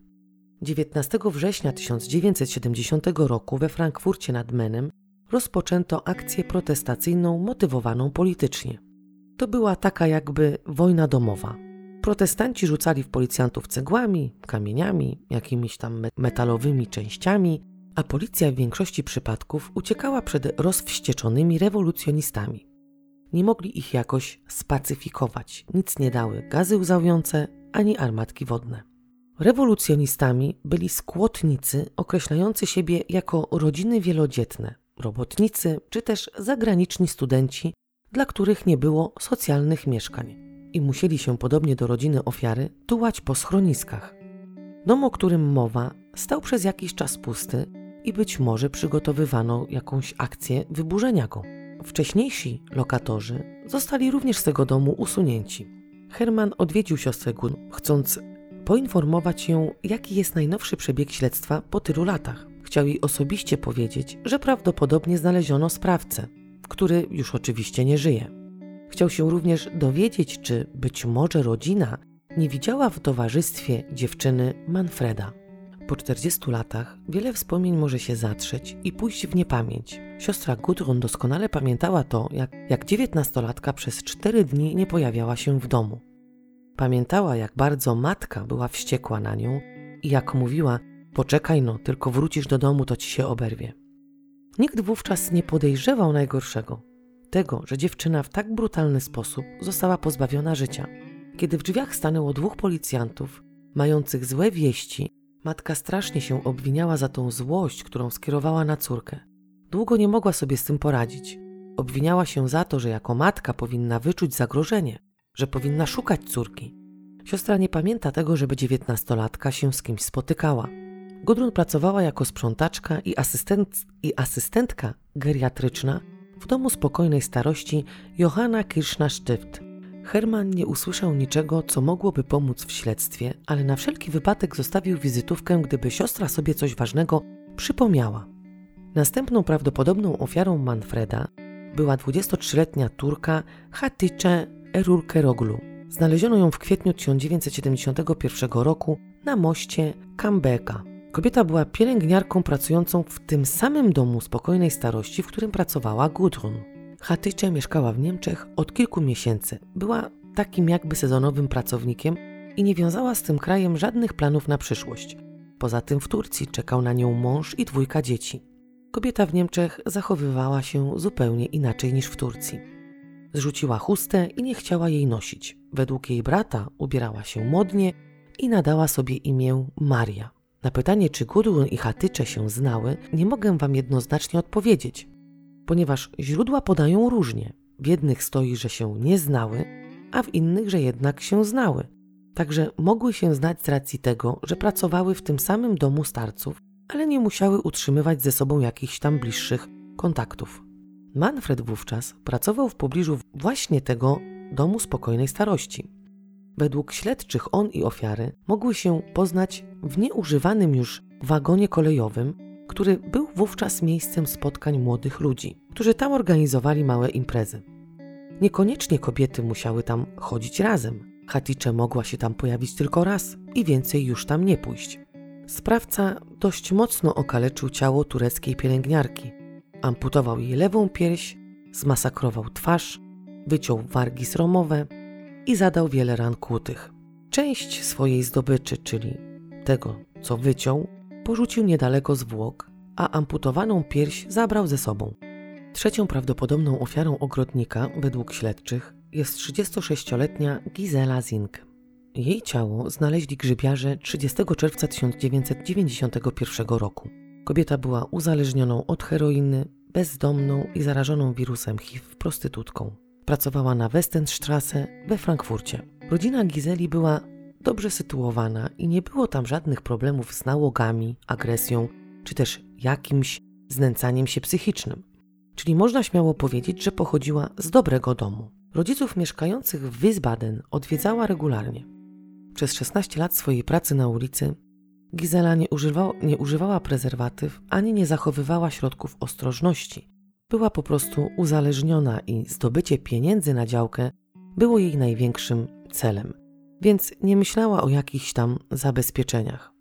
19 września 1970 roku we Frankfurcie nad Menem rozpoczęto akcję protestacyjną motywowaną politycznie. To była taka jakby wojna domowa. Protestanci rzucali w policjantów cegłami, kamieniami, jakimiś tam metalowymi częściami, a policja w większości przypadków uciekała przed rozwścieczonymi rewolucjonistami. Nie mogli ich jakoś spacyfikować, nic nie dały gazy łzawiące ani armatki wodne. Rewolucjonistami byli skłotnicy określający siebie jako rodziny wielodzietne, robotnicy czy też zagraniczni studenci, dla których nie było socjalnych mieszkań i musieli się podobnie do rodziny ofiary tułać po schroniskach. Dom, o którym mowa, stał przez jakiś czas pusty i być może przygotowywano jakąś akcję wyburzenia go. Wcześniejsi lokatorzy zostali również z tego domu usunięci. Herman odwiedził siostrę Gun, chcąc poinformować ją, jaki jest najnowszy przebieg śledztwa po tylu latach. Chciał jej osobiście powiedzieć, że prawdopodobnie znaleziono sprawcę, który już oczywiście nie żyje. Chciał się również dowiedzieć, czy być może rodzina nie widziała w towarzystwie dziewczyny Manfreda. Po 40 latach wiele wspomnień może się zatrzeć i pójść w niepamięć. Siostra Gudrun doskonale pamiętała to, jak, jak dziewiętnastolatka przez cztery dni nie pojawiała się w domu. Pamiętała, jak bardzo matka była wściekła na nią i jak mówiła: Poczekaj no, tylko wrócisz do domu, to ci się oberwie. Nikt wówczas nie podejrzewał najgorszego tego, że dziewczyna w tak brutalny sposób została pozbawiona życia. Kiedy w drzwiach stanęło dwóch policjantów, mających złe wieści, matka strasznie się obwiniała za tą złość, którą skierowała na córkę. Długo nie mogła sobie z tym poradzić. Obwiniała się za to, że jako matka powinna wyczuć zagrożenie, że powinna szukać córki. Siostra nie pamięta tego, żeby dziewiętnastolatka się z kimś spotykała. Gudrun pracowała jako sprzątaczka i, asystent, i asystentka geriatryczna w domu spokojnej starości Johanna Kirschner-Stift. Herman nie usłyszał niczego, co mogłoby pomóc w śledztwie, ale na wszelki wypadek zostawił wizytówkę, gdyby siostra sobie coś ważnego przypomniała. Następną prawdopodobną ofiarą Manfreda była 23-letnia Turka Hatice Erulkeroglu. Znaleziono ją w kwietniu 1971 roku na moście Kambeka. Kobieta była pielęgniarką pracującą w tym samym domu spokojnej starości, w którym pracowała Gudrun. Hatycze mieszkała w Niemczech od kilku miesięcy. Była takim jakby sezonowym pracownikiem i nie wiązała z tym krajem żadnych planów na przyszłość. Poza tym w Turcji czekał na nią mąż i dwójka dzieci. Kobieta w Niemczech zachowywała się zupełnie inaczej niż w Turcji. Zrzuciła chustę i nie chciała jej nosić. Według jej brata ubierała się modnie i nadała sobie imię Maria. Na pytanie, czy Gudrun i Hatycze się znały, nie mogę wam jednoznacznie odpowiedzieć, ponieważ źródła podają różnie. W jednych stoi, że się nie znały, a w innych, że jednak się znały. Także mogły się znać z racji tego, że pracowały w tym samym domu starców, ale nie musiały utrzymywać ze sobą jakichś tam bliższych kontaktów. Manfred wówczas pracował w pobliżu właśnie tego domu spokojnej starości. Według śledczych on i ofiary mogły się poznać w nieużywanym już wagonie kolejowym, który był wówczas miejscem spotkań młodych ludzi, którzy tam organizowali małe imprezy. Niekoniecznie kobiety musiały tam chodzić razem. Hatice mogła się tam pojawić tylko raz i więcej już tam nie pójść. Sprawca dość mocno okaleczył ciało tureckiej pielęgniarki. Amputował jej lewą pierś, zmasakrował twarz, wyciął wargi sromowe i zadał wiele ran kłutych. Część swojej zdobyczy, czyli tego, co wyciął, porzucił niedaleko zwłok, a amputowaną pierś zabrał ze sobą. Trzecią prawdopodobną ofiarą ogrodnika, według śledczych, jest 36-letnia Gizela Zink. Jej ciało znaleźli grzybiarze 30 czerwca 1991 roku. Kobieta była uzależnioną od heroiny, bezdomną i zarażoną wirusem HIV prostytutką. Pracowała na Westenstrasse we Frankfurcie. Rodzina Gizeli była dobrze sytuowana i nie było tam żadnych problemów z nałogami, agresją czy też jakimś znęcaniem się psychicznym. Czyli można śmiało powiedzieć, że pochodziła z dobrego domu. Rodziców mieszkających w Wiesbaden odwiedzała regularnie. Przez 16 lat swojej pracy na ulicy Gizela nie, używa, nie używała prezerwatyw ani nie zachowywała środków ostrożności. Była po prostu uzależniona i zdobycie pieniędzy na działkę było jej największym celem, więc nie myślała o jakichś tam zabezpieczeniach.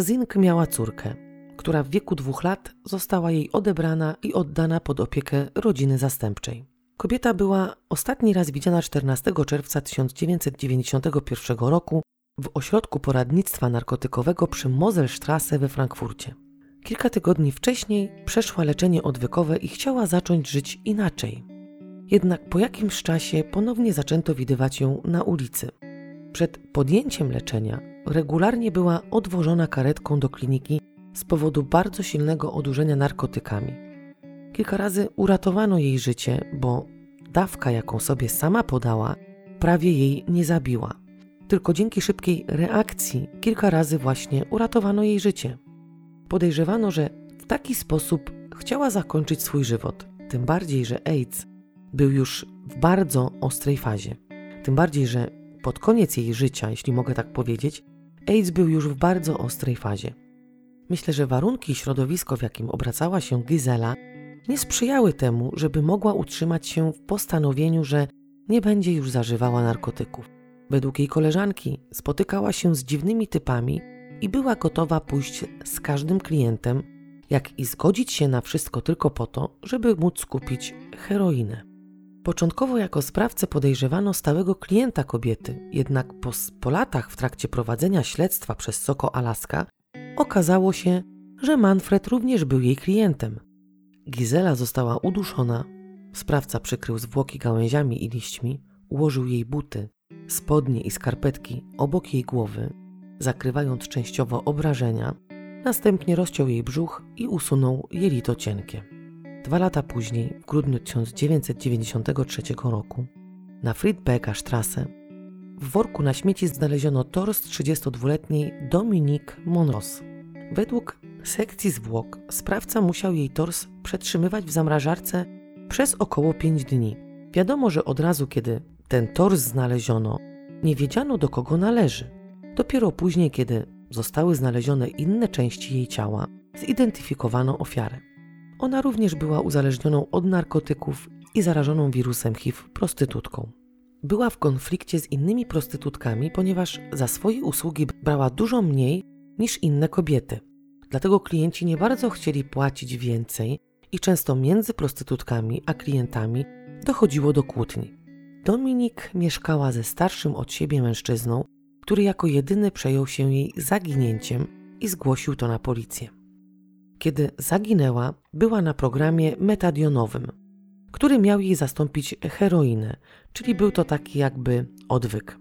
Zink miała córkę, która w wieku dwóch lat została jej odebrana i oddana pod opiekę rodziny zastępczej. Kobieta była ostatni raz widziana 14 czerwca 1991 roku w ośrodku poradnictwa narkotykowego przy Moselstrasse we Frankfurcie. Kilka tygodni wcześniej przeszła leczenie odwykowe i chciała zacząć żyć inaczej. Jednak po jakimś czasie ponownie zaczęto widywać ją na ulicy. Przed podjęciem leczenia regularnie była odwożona karetką do kliniki z powodu bardzo silnego odurzenia narkotykami. Kilka razy uratowano jej życie, bo dawka, jaką sobie sama podała, prawie jej nie zabiła. Tylko dzięki szybkiej reakcji kilka razy właśnie uratowano jej życie. Podejrzewano, że w taki sposób chciała zakończyć swój żywot, tym bardziej, że AIDS był już w bardzo ostrej fazie. Tym bardziej, że pod koniec jej życia, jeśli mogę tak powiedzieć, AIDS był już w bardzo ostrej fazie. Myślę, że warunki i środowisko, w jakim obracała się Gizela, nie sprzyjały temu, żeby mogła utrzymać się w postanowieniu, że nie będzie już zażywała narkotyków. Według jej koleżanki spotykała się z dziwnymi typami i była gotowa pójść z każdym klientem, jak i zgodzić się na wszystko tylko po to, żeby móc kupić heroinę. Początkowo jako sprawcę podejrzewano stałego klienta kobiety, jednak po, po latach w trakcie prowadzenia śledztwa przez Soko Alaska okazało się, że Manfred również był jej klientem. Gizela została uduszona, sprawca przykrył zwłoki gałęziami i liśćmi, ułożył jej buty, spodnie i skarpetki obok jej głowy, zakrywając częściowo obrażenia, następnie rozciął jej brzuch i usunął jelito cienkie. Dwa lata później, w grudniu 1993 roku, na Friedberger Strasse, w worku na śmieci znaleziono tors 32-letniej Dominique Monros. Według sekcji zwłok sprawca musiał jej tors przetrzymywać w zamrażarce przez około 5 dni. Wiadomo, że od razu, kiedy ten tors znaleziono, nie wiedziano do kogo należy. Dopiero później, kiedy zostały znalezione inne części jej ciała, zidentyfikowano ofiarę. Ona również była uzależnioną od narkotyków i zarażoną wirusem HIV prostytutką. Była w konflikcie z innymi prostytutkami, ponieważ za swoje usługi brała dużo mniej niż inne kobiety. Dlatego klienci nie bardzo chcieli płacić więcej i często między prostytutkami a klientami dochodziło do kłótni. Dominik mieszkała ze starszym od siebie mężczyzną, który jako jedyny przejął się jej zaginięciem i zgłosił to na policję. Kiedy zaginęła, była na programie metadionowym, który miał jej zastąpić heroinę, czyli był to taki jakby odwyk.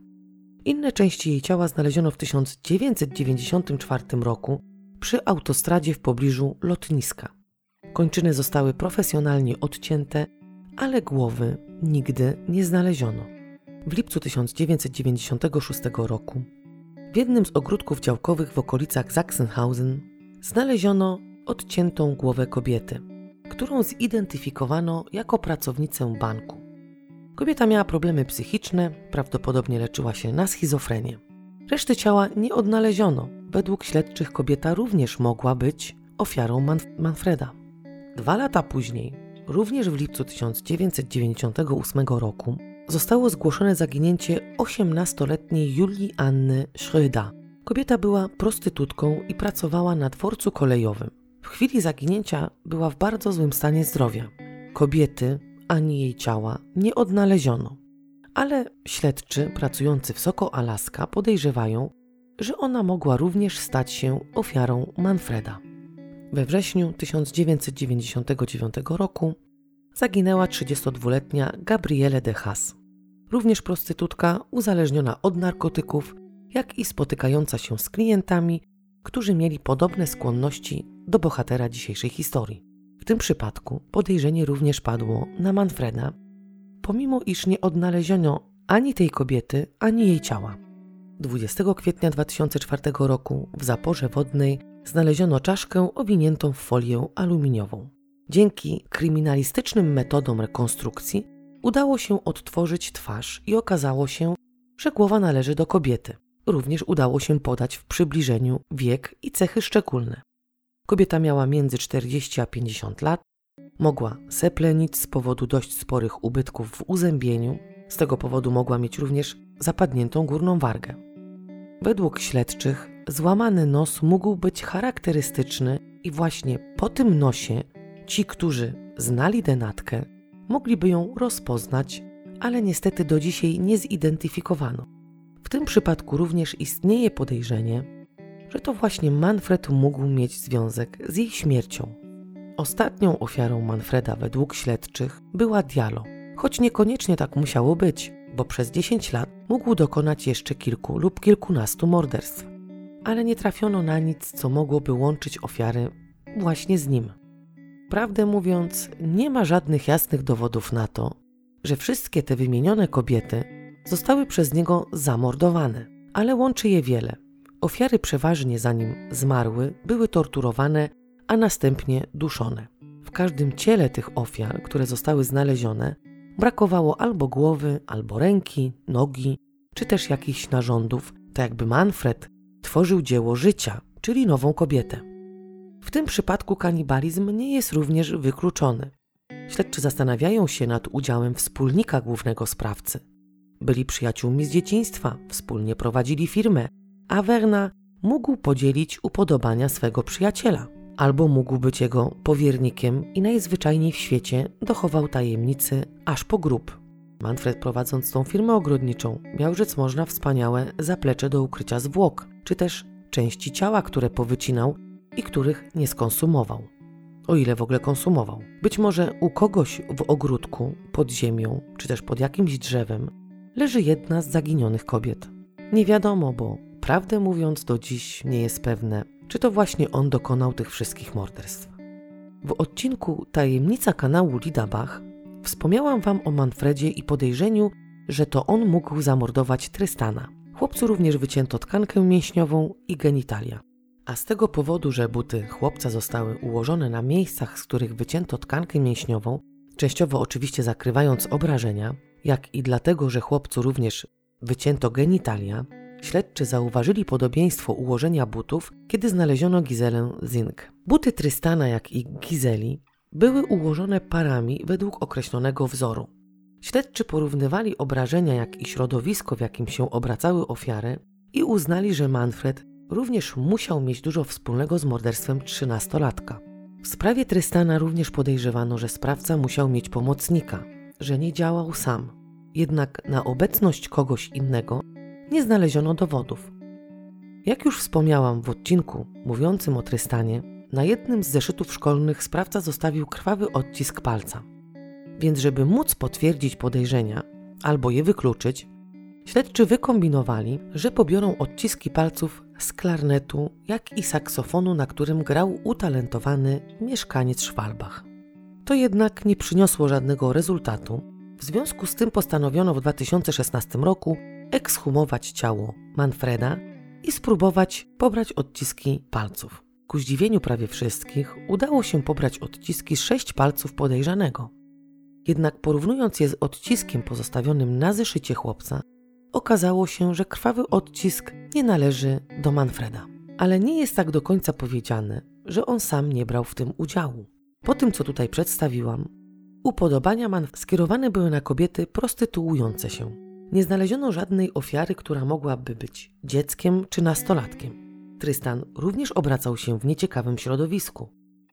Inne części jej ciała znaleziono w 1994 roku przy autostradzie w pobliżu lotniska. Kończyny zostały profesjonalnie odcięte, ale głowy nigdy nie znaleziono. W lipcu 1996 roku w jednym z ogródków działkowych w okolicach Sachsenhausen znaleziono odciętą głowę kobiety, którą zidentyfikowano jako pracownicę banku. Kobieta miała problemy psychiczne, prawdopodobnie leczyła się na schizofrenię. Reszty ciała nie odnaleziono. Według śledczych kobieta również mogła być ofiarą Manf Manfreda. Dwa lata później, również w lipcu 1998 roku, zostało zgłoszone zaginięcie 18-letniej Julii Anny Schröda. Kobieta była prostytutką i pracowała na dworcu kolejowym. W chwili zaginięcia była w bardzo złym stanie zdrowia. Kobiety ani jej ciała nie odnaleziono, ale śledczy pracujący w Soko Alaska podejrzewają, że ona mogła również stać się ofiarą Manfreda. We wrześniu 1999 roku zaginęła 32-letnia Gabriele de Haas, również prostytutka uzależniona od narkotyków, jak i spotykająca się z klientami, którzy mieli podobne skłonności do bohatera dzisiejszej historii. W tym przypadku podejrzenie również padło na Manfreda, pomimo iż nie odnaleziono ani tej kobiety, ani jej ciała. 20 kwietnia 2004 roku w zaporze wodnej znaleziono czaszkę owiniętą w folię aluminiową. Dzięki kryminalistycznym metodom rekonstrukcji udało się odtworzyć twarz i okazało się, że głowa należy do kobiety. Również udało się podać w przybliżeniu wiek i cechy szczególne. Kobieta miała między 40 a 50 lat, mogła seplenić z powodu dość sporych ubytków w uzębieniu, z tego powodu mogła mieć również zapadniętą górną wargę. Według śledczych złamany nos mógł być charakterystyczny i właśnie po tym nosie ci, którzy znali denatkę, mogliby ją rozpoznać, ale niestety do dzisiaj nie zidentyfikowano. W tym przypadku również istnieje podejrzenie, że to właśnie Manfred mógł mieć związek z jej śmiercią. Ostatnią ofiarą Manfreda według śledczych była Diallo, choć niekoniecznie tak musiało być, bo przez 10 lat mógł dokonać jeszcze kilku lub kilkunastu morderstw. Ale nie trafiono na nic, co mogłoby łączyć ofiary właśnie z nim. Prawdę mówiąc, nie ma żadnych jasnych dowodów na to, że wszystkie te wymienione kobiety zostały przez niego zamordowane, ale łączy je wiele. Ofiary przeważnie zanim zmarły były torturowane, a następnie duszone. W każdym ciele tych ofiar, które zostały znalezione, brakowało albo głowy, albo ręki, nogi, czy też jakichś narządów, tak jakby Manfred tworzył dzieło życia, czyli nową kobietę. W tym przypadku kanibalizm nie jest również wykluczony. Śledczy zastanawiają się nad udziałem wspólnika głównego sprawcy. Byli przyjaciółmi z dzieciństwa, wspólnie prowadzili firmę, a Werna mógł podzielić upodobania swego przyjaciela, albo mógł być jego powiernikiem i najzwyczajniej w świecie dochował tajemnicy aż po grób. Manfred prowadząc tą firmę ogrodniczą miał rzec można wspaniałe zaplecze do ukrycia zwłok, czy też części ciała, które powycinał i których nie skonsumował. O ile w ogóle konsumował. Być może u kogoś w ogródku, pod ziemią, czy też pod jakimś drzewem leży jedna z zaginionych kobiet. Nie wiadomo, bo Prawdę mówiąc, do dziś nie jest pewne, czy to właśnie on dokonał tych wszystkich morderstw. W odcinku Tajemnica kanału Lidabach wspomniałam Wam o Manfredzie i podejrzeniu, że to on mógł zamordować Trystana. Chłopcu również wycięto tkankę mięśniową i genitalia. A z tego powodu, że buty chłopca zostały ułożone na miejscach, z których wycięto tkankę mięśniową, częściowo oczywiście zakrywając obrażenia, jak i dlatego, że chłopcu również wycięto genitalia, Śledczy zauważyli podobieństwo ułożenia butów, kiedy znaleziono Gizelę Zink. Buty Trystana, jak i Gizeli były ułożone parami według określonego wzoru. Śledczy porównywali obrażenia, jak i środowisko, w jakim się obracały ofiary i uznali, że Manfred również musiał mieć dużo wspólnego z morderstwem trzynastolatka. W sprawie Trystana również podejrzewano, że sprawca musiał mieć pomocnika, że nie działał sam. Jednak na obecność kogoś innego nie znaleziono dowodów. Jak już wspomniałam w odcinku mówiącym o Trystanie, na jednym z zeszytów szkolnych sprawca zostawił krwawy odcisk palca. Więc, żeby móc potwierdzić podejrzenia albo je wykluczyć, śledczy wykombinowali, że pobiorą odciski palców z klarnetu, jak i saksofonu, na którym grał utalentowany mieszkaniec Szwalbach. To jednak nie przyniosło żadnego rezultatu. W związku z tym postanowiono w 2016 roku ekshumować ciało Manfreda i spróbować pobrać odciski palców. Ku zdziwieniu prawie wszystkich udało się pobrać odciski sześć palców podejrzanego. Jednak porównując je z odciskiem pozostawionym na zeszycie chłopca, okazało się, że krwawy odcisk nie należy do Manfreda. Ale nie jest tak do końca powiedziane, że on sam nie brał w tym udziału. Po tym, co tutaj przedstawiłam, upodobania Man skierowane były na kobiety prostytuujące się. Nie znaleziono żadnej ofiary, która mogłaby być dzieckiem czy nastolatkiem. Trystan również obracał się w nieciekawym środowisku.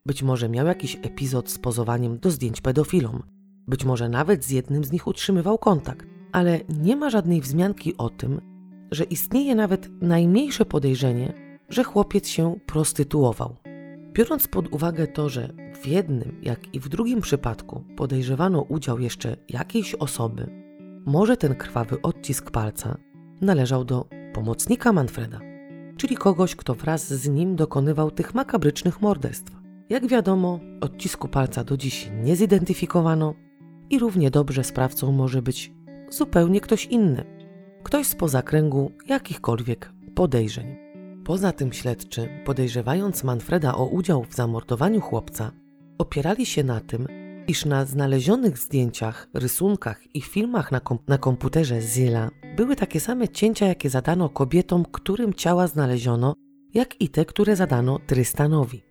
Być może miał jakiś epizod z pozowaniem do zdjęć pedofilom, być może nawet z jednym z nich utrzymywał kontakt, ale nie ma żadnej wzmianki o tym, że istnieje nawet najmniejsze podejrzenie, że chłopiec się prostytuował. Biorąc pod uwagę to, że w jednym, jak i w drugim przypadku podejrzewano udział jeszcze jakiejś osoby, może ten krwawy odcisk palca należał do pomocnika Manfreda, czyli kogoś, kto wraz z nim dokonywał tych makabrycznych morderstw. Jak wiadomo, odcisku palca do dziś nie zidentyfikowano i równie dobrze sprawcą może być zupełnie ktoś inny, ktoś spoza kręgu jakichkolwiek podejrzeń. Poza tym śledczy, podejrzewając Manfreda o udział w zamordowaniu chłopca, opierali się na tym, iż na znalezionych zdjęciach, rysunkach i filmach na, kom na komputerze Zilla były takie same cięcia, jakie zadano kobietom, którym ciała znaleziono, jak i te, które zadano Trystanowi.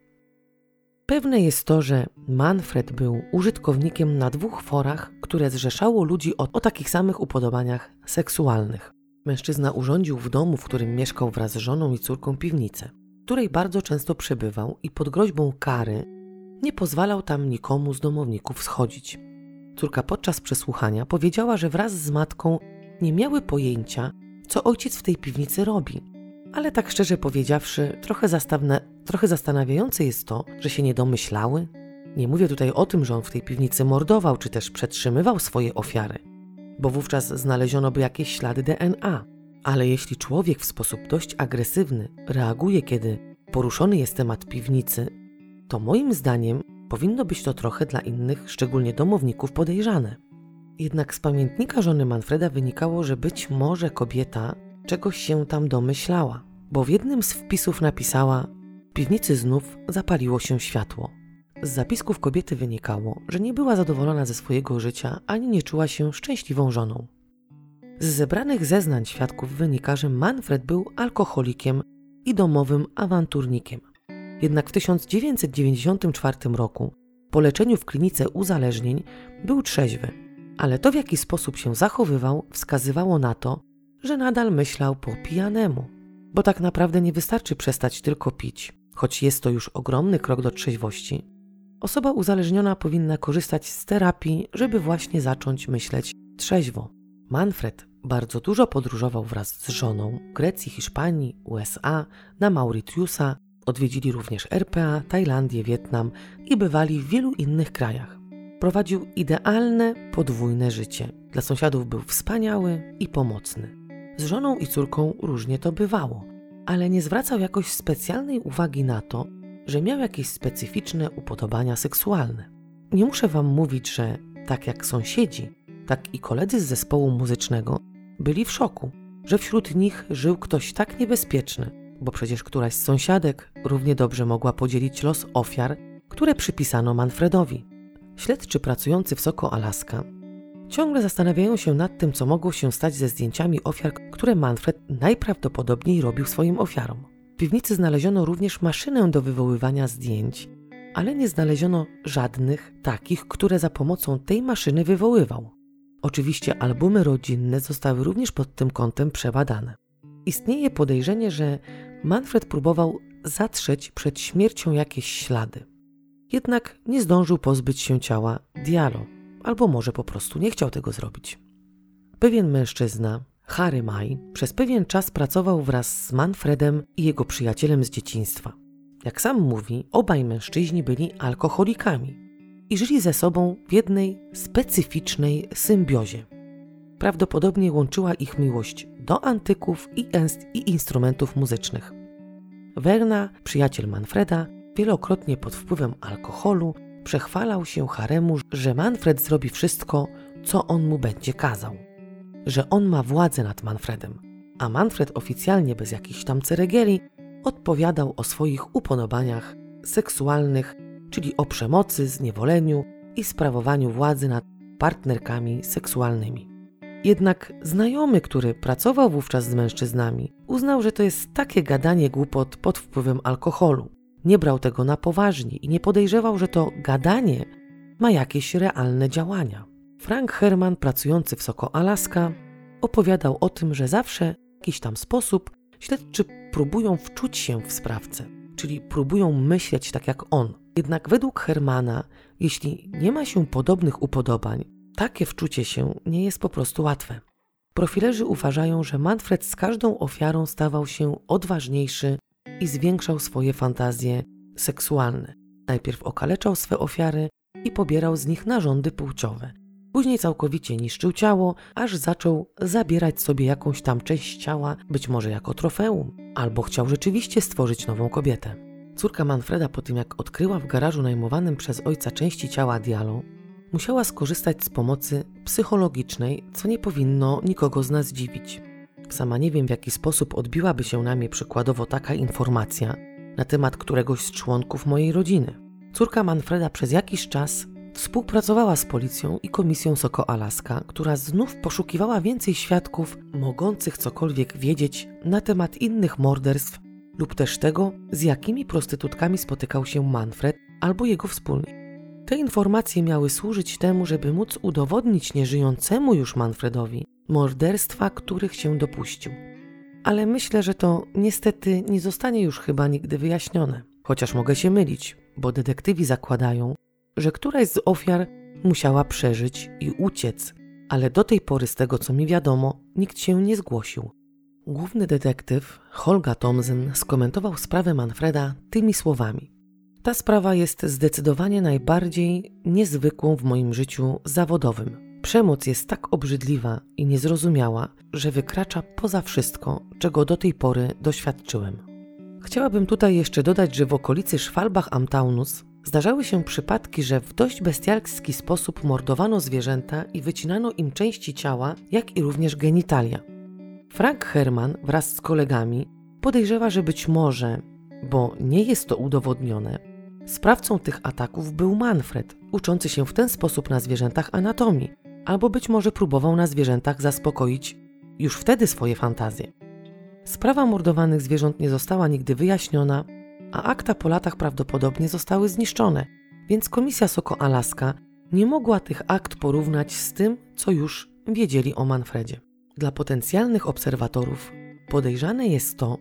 Pewne jest to, że Manfred był użytkownikiem na dwóch forach, które zrzeszało ludzi o, o takich samych upodobaniach seksualnych. Mężczyzna urządził w domu, w którym mieszkał wraz z żoną i córką piwnicę, w której bardzo często przebywał i pod groźbą kary nie pozwalał tam nikomu z domowników schodzić. Córka podczas przesłuchania powiedziała, że wraz z matką nie miały pojęcia, co ojciec w tej piwnicy robi. Ale tak szczerze powiedziawszy, trochę, zastawne, trochę zastanawiające jest to, że się nie domyślały. Nie mówię tutaj o tym, że on w tej piwnicy mordował czy też przetrzymywał swoje ofiary bo wówczas znaleziono by jakieś ślady DNA. Ale jeśli człowiek w sposób dość agresywny reaguje, kiedy poruszony jest temat piwnicy, to moim zdaniem powinno być to trochę dla innych, szczególnie domowników, podejrzane. Jednak z pamiętnika żony Manfreda wynikało, że być może kobieta czegoś się tam domyślała, bo w jednym z wpisów napisała: W piwnicy znów zapaliło się światło. Z zapisków kobiety wynikało, że nie była zadowolona ze swojego życia ani nie czuła się szczęśliwą żoną. Z zebranych zeznań świadków wynika, że Manfred był alkoholikiem i domowym awanturnikiem. Jednak w 1994 roku, po leczeniu w klinice uzależnień, był trzeźwy, ale to w jaki sposób się zachowywał wskazywało na to, że nadal myślał po pijanemu. Bo tak naprawdę nie wystarczy przestać tylko pić, choć jest to już ogromny krok do trzeźwości Osoba uzależniona powinna korzystać z terapii, żeby właśnie zacząć myśleć trzeźwo. Manfred bardzo dużo podróżował wraz z żoną Grecji, Hiszpanii, USA, na Mauritiusa, odwiedzili również RPA, Tajlandię, Wietnam i bywali w wielu innych krajach. Prowadził idealne, podwójne życie. Dla sąsiadów był wspaniały i pomocny. Z żoną i córką różnie to bywało, ale nie zwracał jakoś specjalnej uwagi na to, że miał jakieś specyficzne upodobania seksualne. Nie muszę wam mówić, że tak jak sąsiedzi, tak i koledzy z zespołu muzycznego byli w szoku, że wśród nich żył ktoś tak niebezpieczny, bo przecież któraś z sąsiadek równie dobrze mogła podzielić los ofiar, które przypisano Manfredowi. Śledczy pracujący w Soko Alaska ciągle zastanawiają się nad tym, co mogło się stać ze zdjęciami ofiar, które Manfred najprawdopodobniej robił swoim ofiarom piwnicy znaleziono również maszynę do wywoływania zdjęć, ale nie znaleziono żadnych takich, które za pomocą tej maszyny wywoływał. Oczywiście albumy rodzinne zostały również pod tym kątem przebadane. Istnieje podejrzenie, że Manfred próbował zatrzeć przed śmiercią jakieś ślady. Jednak nie zdążył pozbyć się ciała Dialo, albo może po prostu nie chciał tego zrobić. Pewien mężczyzna, Harry Mai przez pewien czas pracował wraz z Manfredem i jego przyjacielem z dzieciństwa. Jak sam mówi, obaj mężczyźni byli alkoholikami i żyli ze sobą w jednej specyficznej symbiozie. Prawdopodobnie łączyła ich miłość do antyków i, i instrumentów muzycznych. Werna, przyjaciel Manfreda, wielokrotnie pod wpływem alkoholu przechwalał się Haremu, że Manfred zrobi wszystko, co on mu będzie kazał że on ma władzę nad Manfredem, a Manfred oficjalnie bez jakichś tam ceregieli odpowiadał o swoich upodobaniach seksualnych, czyli o przemocy, zniewoleniu i sprawowaniu władzy nad partnerkami seksualnymi. Jednak znajomy, który pracował wówczas z mężczyznami, uznał, że to jest takie gadanie głupot pod wpływem alkoholu. Nie brał tego na poważnie i nie podejrzewał, że to gadanie ma jakieś realne działania. Frank Herman, pracujący w Soko Alaska, opowiadał o tym, że zawsze w jakiś tam sposób śledczy próbują wczuć się w sprawcę, czyli próbują myśleć tak jak on. Jednak według Hermana, jeśli nie ma się podobnych upodobań, takie wczucie się nie jest po prostu łatwe. Profilerzy uważają, że Manfred z każdą ofiarą stawał się odważniejszy i zwiększał swoje fantazje seksualne. Najpierw okaleczał swe ofiary i pobierał z nich narządy płciowe. Później całkowicie niszczył ciało, aż zaczął zabierać sobie jakąś tam część ciała, być może jako trofeum, albo chciał rzeczywiście stworzyć nową kobietę. Córka Manfreda po tym jak odkryła w garażu najmowanym przez ojca części ciała Dialą, musiała skorzystać z pomocy psychologicznej, co nie powinno nikogo z nas dziwić. Sama nie wiem, w jaki sposób odbiłaby się na mnie przykładowo taka informacja na temat któregoś z członków mojej rodziny. Córka Manfreda przez jakiś czas współpracowała z policją i komisją Soko Alaska, która znów poszukiwała więcej świadków mogących cokolwiek wiedzieć na temat innych morderstw lub też tego, z jakimi prostytutkami spotykał się Manfred albo jego wspólnik. Te informacje miały służyć temu, żeby móc udowodnić nieżyjącemu już Manfredowi morderstwa, których się dopuścił. Ale myślę, że to niestety nie zostanie już chyba nigdy wyjaśnione. Chociaż mogę się mylić, bo detektywi zakładają, że któraś z ofiar musiała przeżyć i uciec, ale do tej pory, z tego co mi wiadomo, nikt się nie zgłosił. Główny detektyw Holga Thomsen skomentował sprawę Manfreda tymi słowami. Ta sprawa jest zdecydowanie najbardziej niezwykłą w moim życiu zawodowym. Przemoc jest tak obrzydliwa i niezrozumiała, że wykracza poza wszystko, czego do tej pory doświadczyłem. Chciałabym tutaj jeszcze dodać, że w okolicy Szwalbach am Taunus zdarzały się przypadki, że w dość bestialski sposób mordowano zwierzęta i wycinano im części ciała, jak i również genitalia. Frank Herman wraz z kolegami podejrzewa, że być może, bo nie jest to udowodnione, Sprawcą tych ataków był Manfred, uczący się w ten sposób na zwierzętach anatomii, albo być może próbował na zwierzętach zaspokoić już wtedy swoje fantazje. Sprawa mordowanych zwierząt nie została nigdy wyjaśniona, a akta po latach prawdopodobnie zostały zniszczone, więc Komisja Soko Alaska nie mogła tych akt porównać z tym, co już wiedzieli o Manfredzie. Dla potencjalnych obserwatorów podejrzane jest to,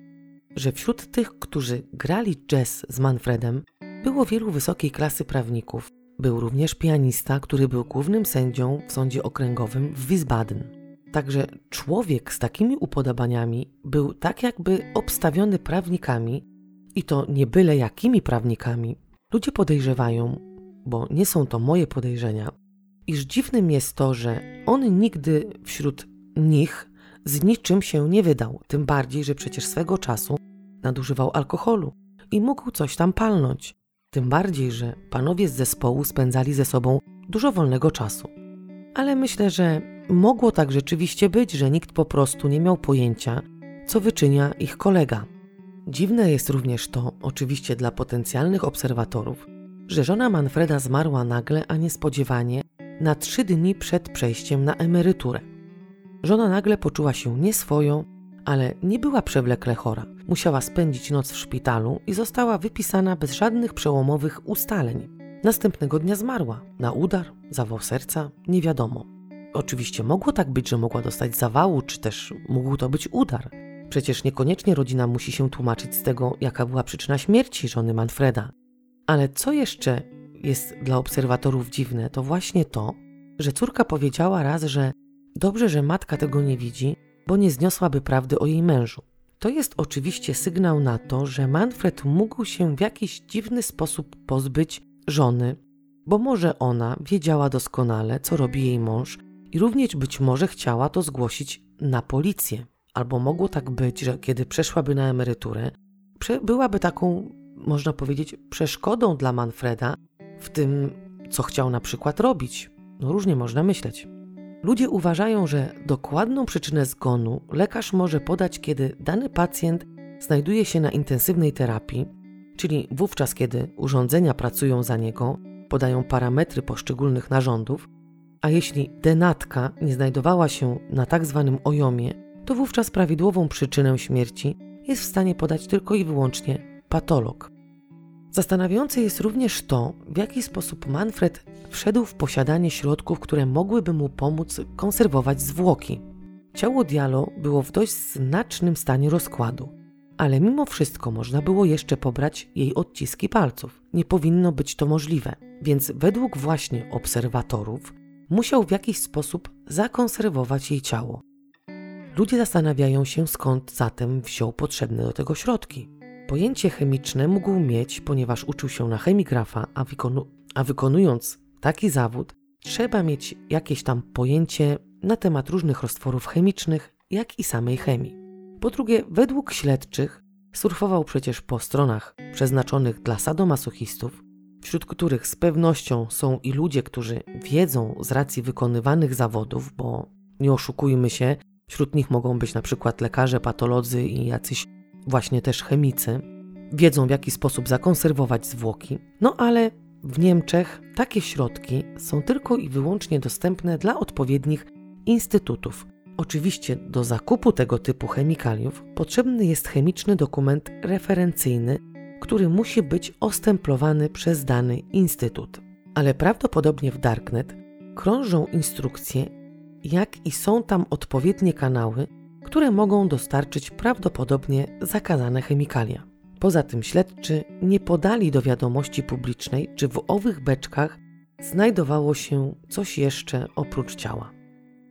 że wśród tych, którzy grali jazz z Manfredem, było wielu wysokiej klasy prawników. Był również pianista, który był głównym sędzią w sądzie okręgowym w Wiesbaden. Także człowiek z takimi upodobaniami był tak jakby obstawiony prawnikami i to nie byle jakimi prawnikami. Ludzie podejrzewają, bo nie są to moje podejrzenia, iż dziwnym jest to, że on nigdy wśród nich z niczym się nie wydał, tym bardziej, że przecież swego czasu nadużywał alkoholu i mógł coś tam palnąć. Tym bardziej, że panowie z zespołu spędzali ze sobą dużo wolnego czasu. Ale myślę, że mogło tak rzeczywiście być, że nikt po prostu nie miał pojęcia, co wyczynia ich kolega. Dziwne jest również to, oczywiście dla potencjalnych obserwatorów, że żona Manfreda zmarła nagle, a niespodziewanie, na trzy dni przed przejściem na emeryturę. Żona nagle poczuła się nieswoją, ale nie była przewlekle chora. Musiała spędzić noc w szpitalu i została wypisana bez żadnych przełomowych ustaleń. Następnego dnia zmarła. Na udar, zawał serca, nie wiadomo. Oczywiście mogło tak być, że mogła dostać zawału, czy też mógł to być udar. Przecież niekoniecznie rodzina musi się tłumaczyć z tego, jaka była przyczyna śmierci żony Manfreda. Ale co jeszcze jest dla obserwatorów dziwne, to właśnie to, że córka powiedziała raz, że dobrze, że matka tego nie widzi, bo nie zniosłaby prawdy o jej mężu. To jest oczywiście sygnał na to, że Manfred mógł się w jakiś dziwny sposób pozbyć żony, bo może ona wiedziała doskonale, co robi jej mąż i również być może chciała to zgłosić na policję. Albo mogło tak być, że kiedy przeszłaby na emeryturę, byłaby taką, można powiedzieć, przeszkodą dla Manfreda w tym, co chciał na przykład robić. No różnie można myśleć. Ludzie uważają, że dokładną przyczynę zgonu lekarz może podać, kiedy dany pacjent znajduje się na intensywnej terapii, czyli wówczas, kiedy urządzenia pracują za niego, podają parametry poszczególnych narządów, a jeśli denatka nie znajdowała się na tak zwanym ojomie, to wówczas prawidłową przyczynę śmierci jest w stanie podać tylko i wyłącznie patolog. Zastanawiające jest również to, w jaki sposób Manfred wszedł w posiadanie środków, które mogłyby mu pomóc konserwować zwłoki. Ciało Diallo było w dość znacznym stanie rozkładu, ale mimo wszystko można było jeszcze pobrać jej odciski palców. Nie powinno być to możliwe, więc według właśnie obserwatorów musiał w jakiś sposób zakonserwować jej ciało. Ludzie zastanawiają się, skąd zatem wziął potrzebne do tego środki. Pojęcie chemiczne mógł mieć, ponieważ uczył się na chemigrafa, a, wykonu a wykonując taki zawód, trzeba mieć jakieś tam pojęcie na temat różnych roztworów chemicznych, jak i samej chemii. Po drugie, według śledczych surfował przecież po stronach przeznaczonych dla sadomasochistów, wśród których z pewnością są i ludzie, którzy wiedzą z racji wykonywanych zawodów, bo nie oszukujmy się, wśród nich mogą być na przykład lekarze, patolodzy i jacyś właśnie też chemicy, wiedzą w jaki sposób zakonserwować zwłoki, no ale w Niemczech takie środki są tylko i wyłącznie dostępne dla odpowiednich instytutów. Oczywiście do zakupu tego typu chemikaliów potrzebny jest chemiczny dokument referencyjny, który musi być ostemplowany przez dany instytut. Ale prawdopodobnie w Darknet krążą instrukcje, jak i są tam odpowiednie kanały, które mogą dostarczyć prawdopodobnie zakazane chemikalia. Poza tym śledczy nie podali do wiadomości publicznej, czy w owych beczkach znajdowało się coś jeszcze oprócz ciała.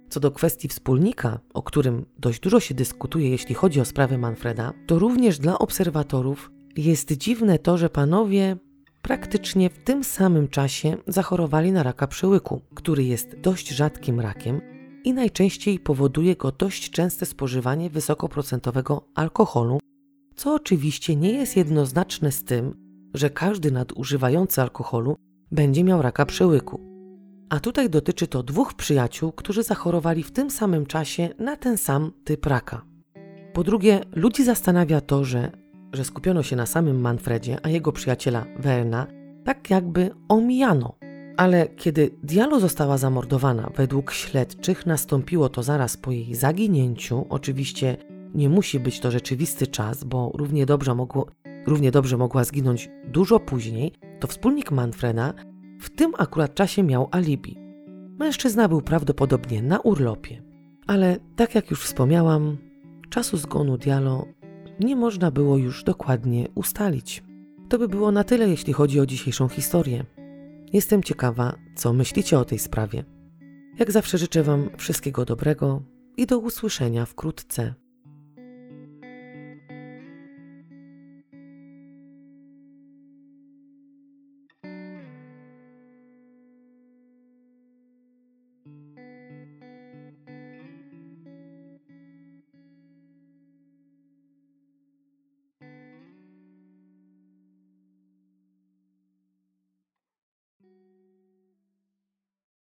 Co do kwestii wspólnika, o którym dość dużo się dyskutuje, jeśli chodzi o sprawę Manfreda, to również dla obserwatorów jest dziwne to, że panowie praktycznie w tym samym czasie zachorowali na raka przełyku, który jest dość rzadkim rakiem i najczęściej powoduje go dość częste spożywanie wysokoprocentowego alkoholu, co oczywiście nie jest jednoznaczne z tym, że każdy nadużywający alkoholu będzie miał raka przełyku. A tutaj dotyczy to dwóch przyjaciół, którzy zachorowali w tym samym czasie na ten sam typ raka. Po drugie, ludzi zastanawia to, że, że skupiono się na samym Manfredzie, a jego przyjaciela Werna tak jakby omijano. Ale kiedy Dialo została zamordowana, według śledczych nastąpiło to zaraz po jej zaginięciu. Oczywiście nie musi być to rzeczywisty czas, bo równie dobrze, mogło, równie dobrze mogła zginąć dużo później. To wspólnik Manfreda w tym akurat czasie miał alibi. Mężczyzna był prawdopodobnie na urlopie, ale tak jak już wspomniałam, czasu zgonu Dialo nie można było już dokładnie ustalić. To by było na tyle, jeśli chodzi o dzisiejszą historię. Jestem ciekawa, co myślicie o tej sprawie. Jak zawsze życzę Wam wszystkiego dobrego i do usłyszenia wkrótce.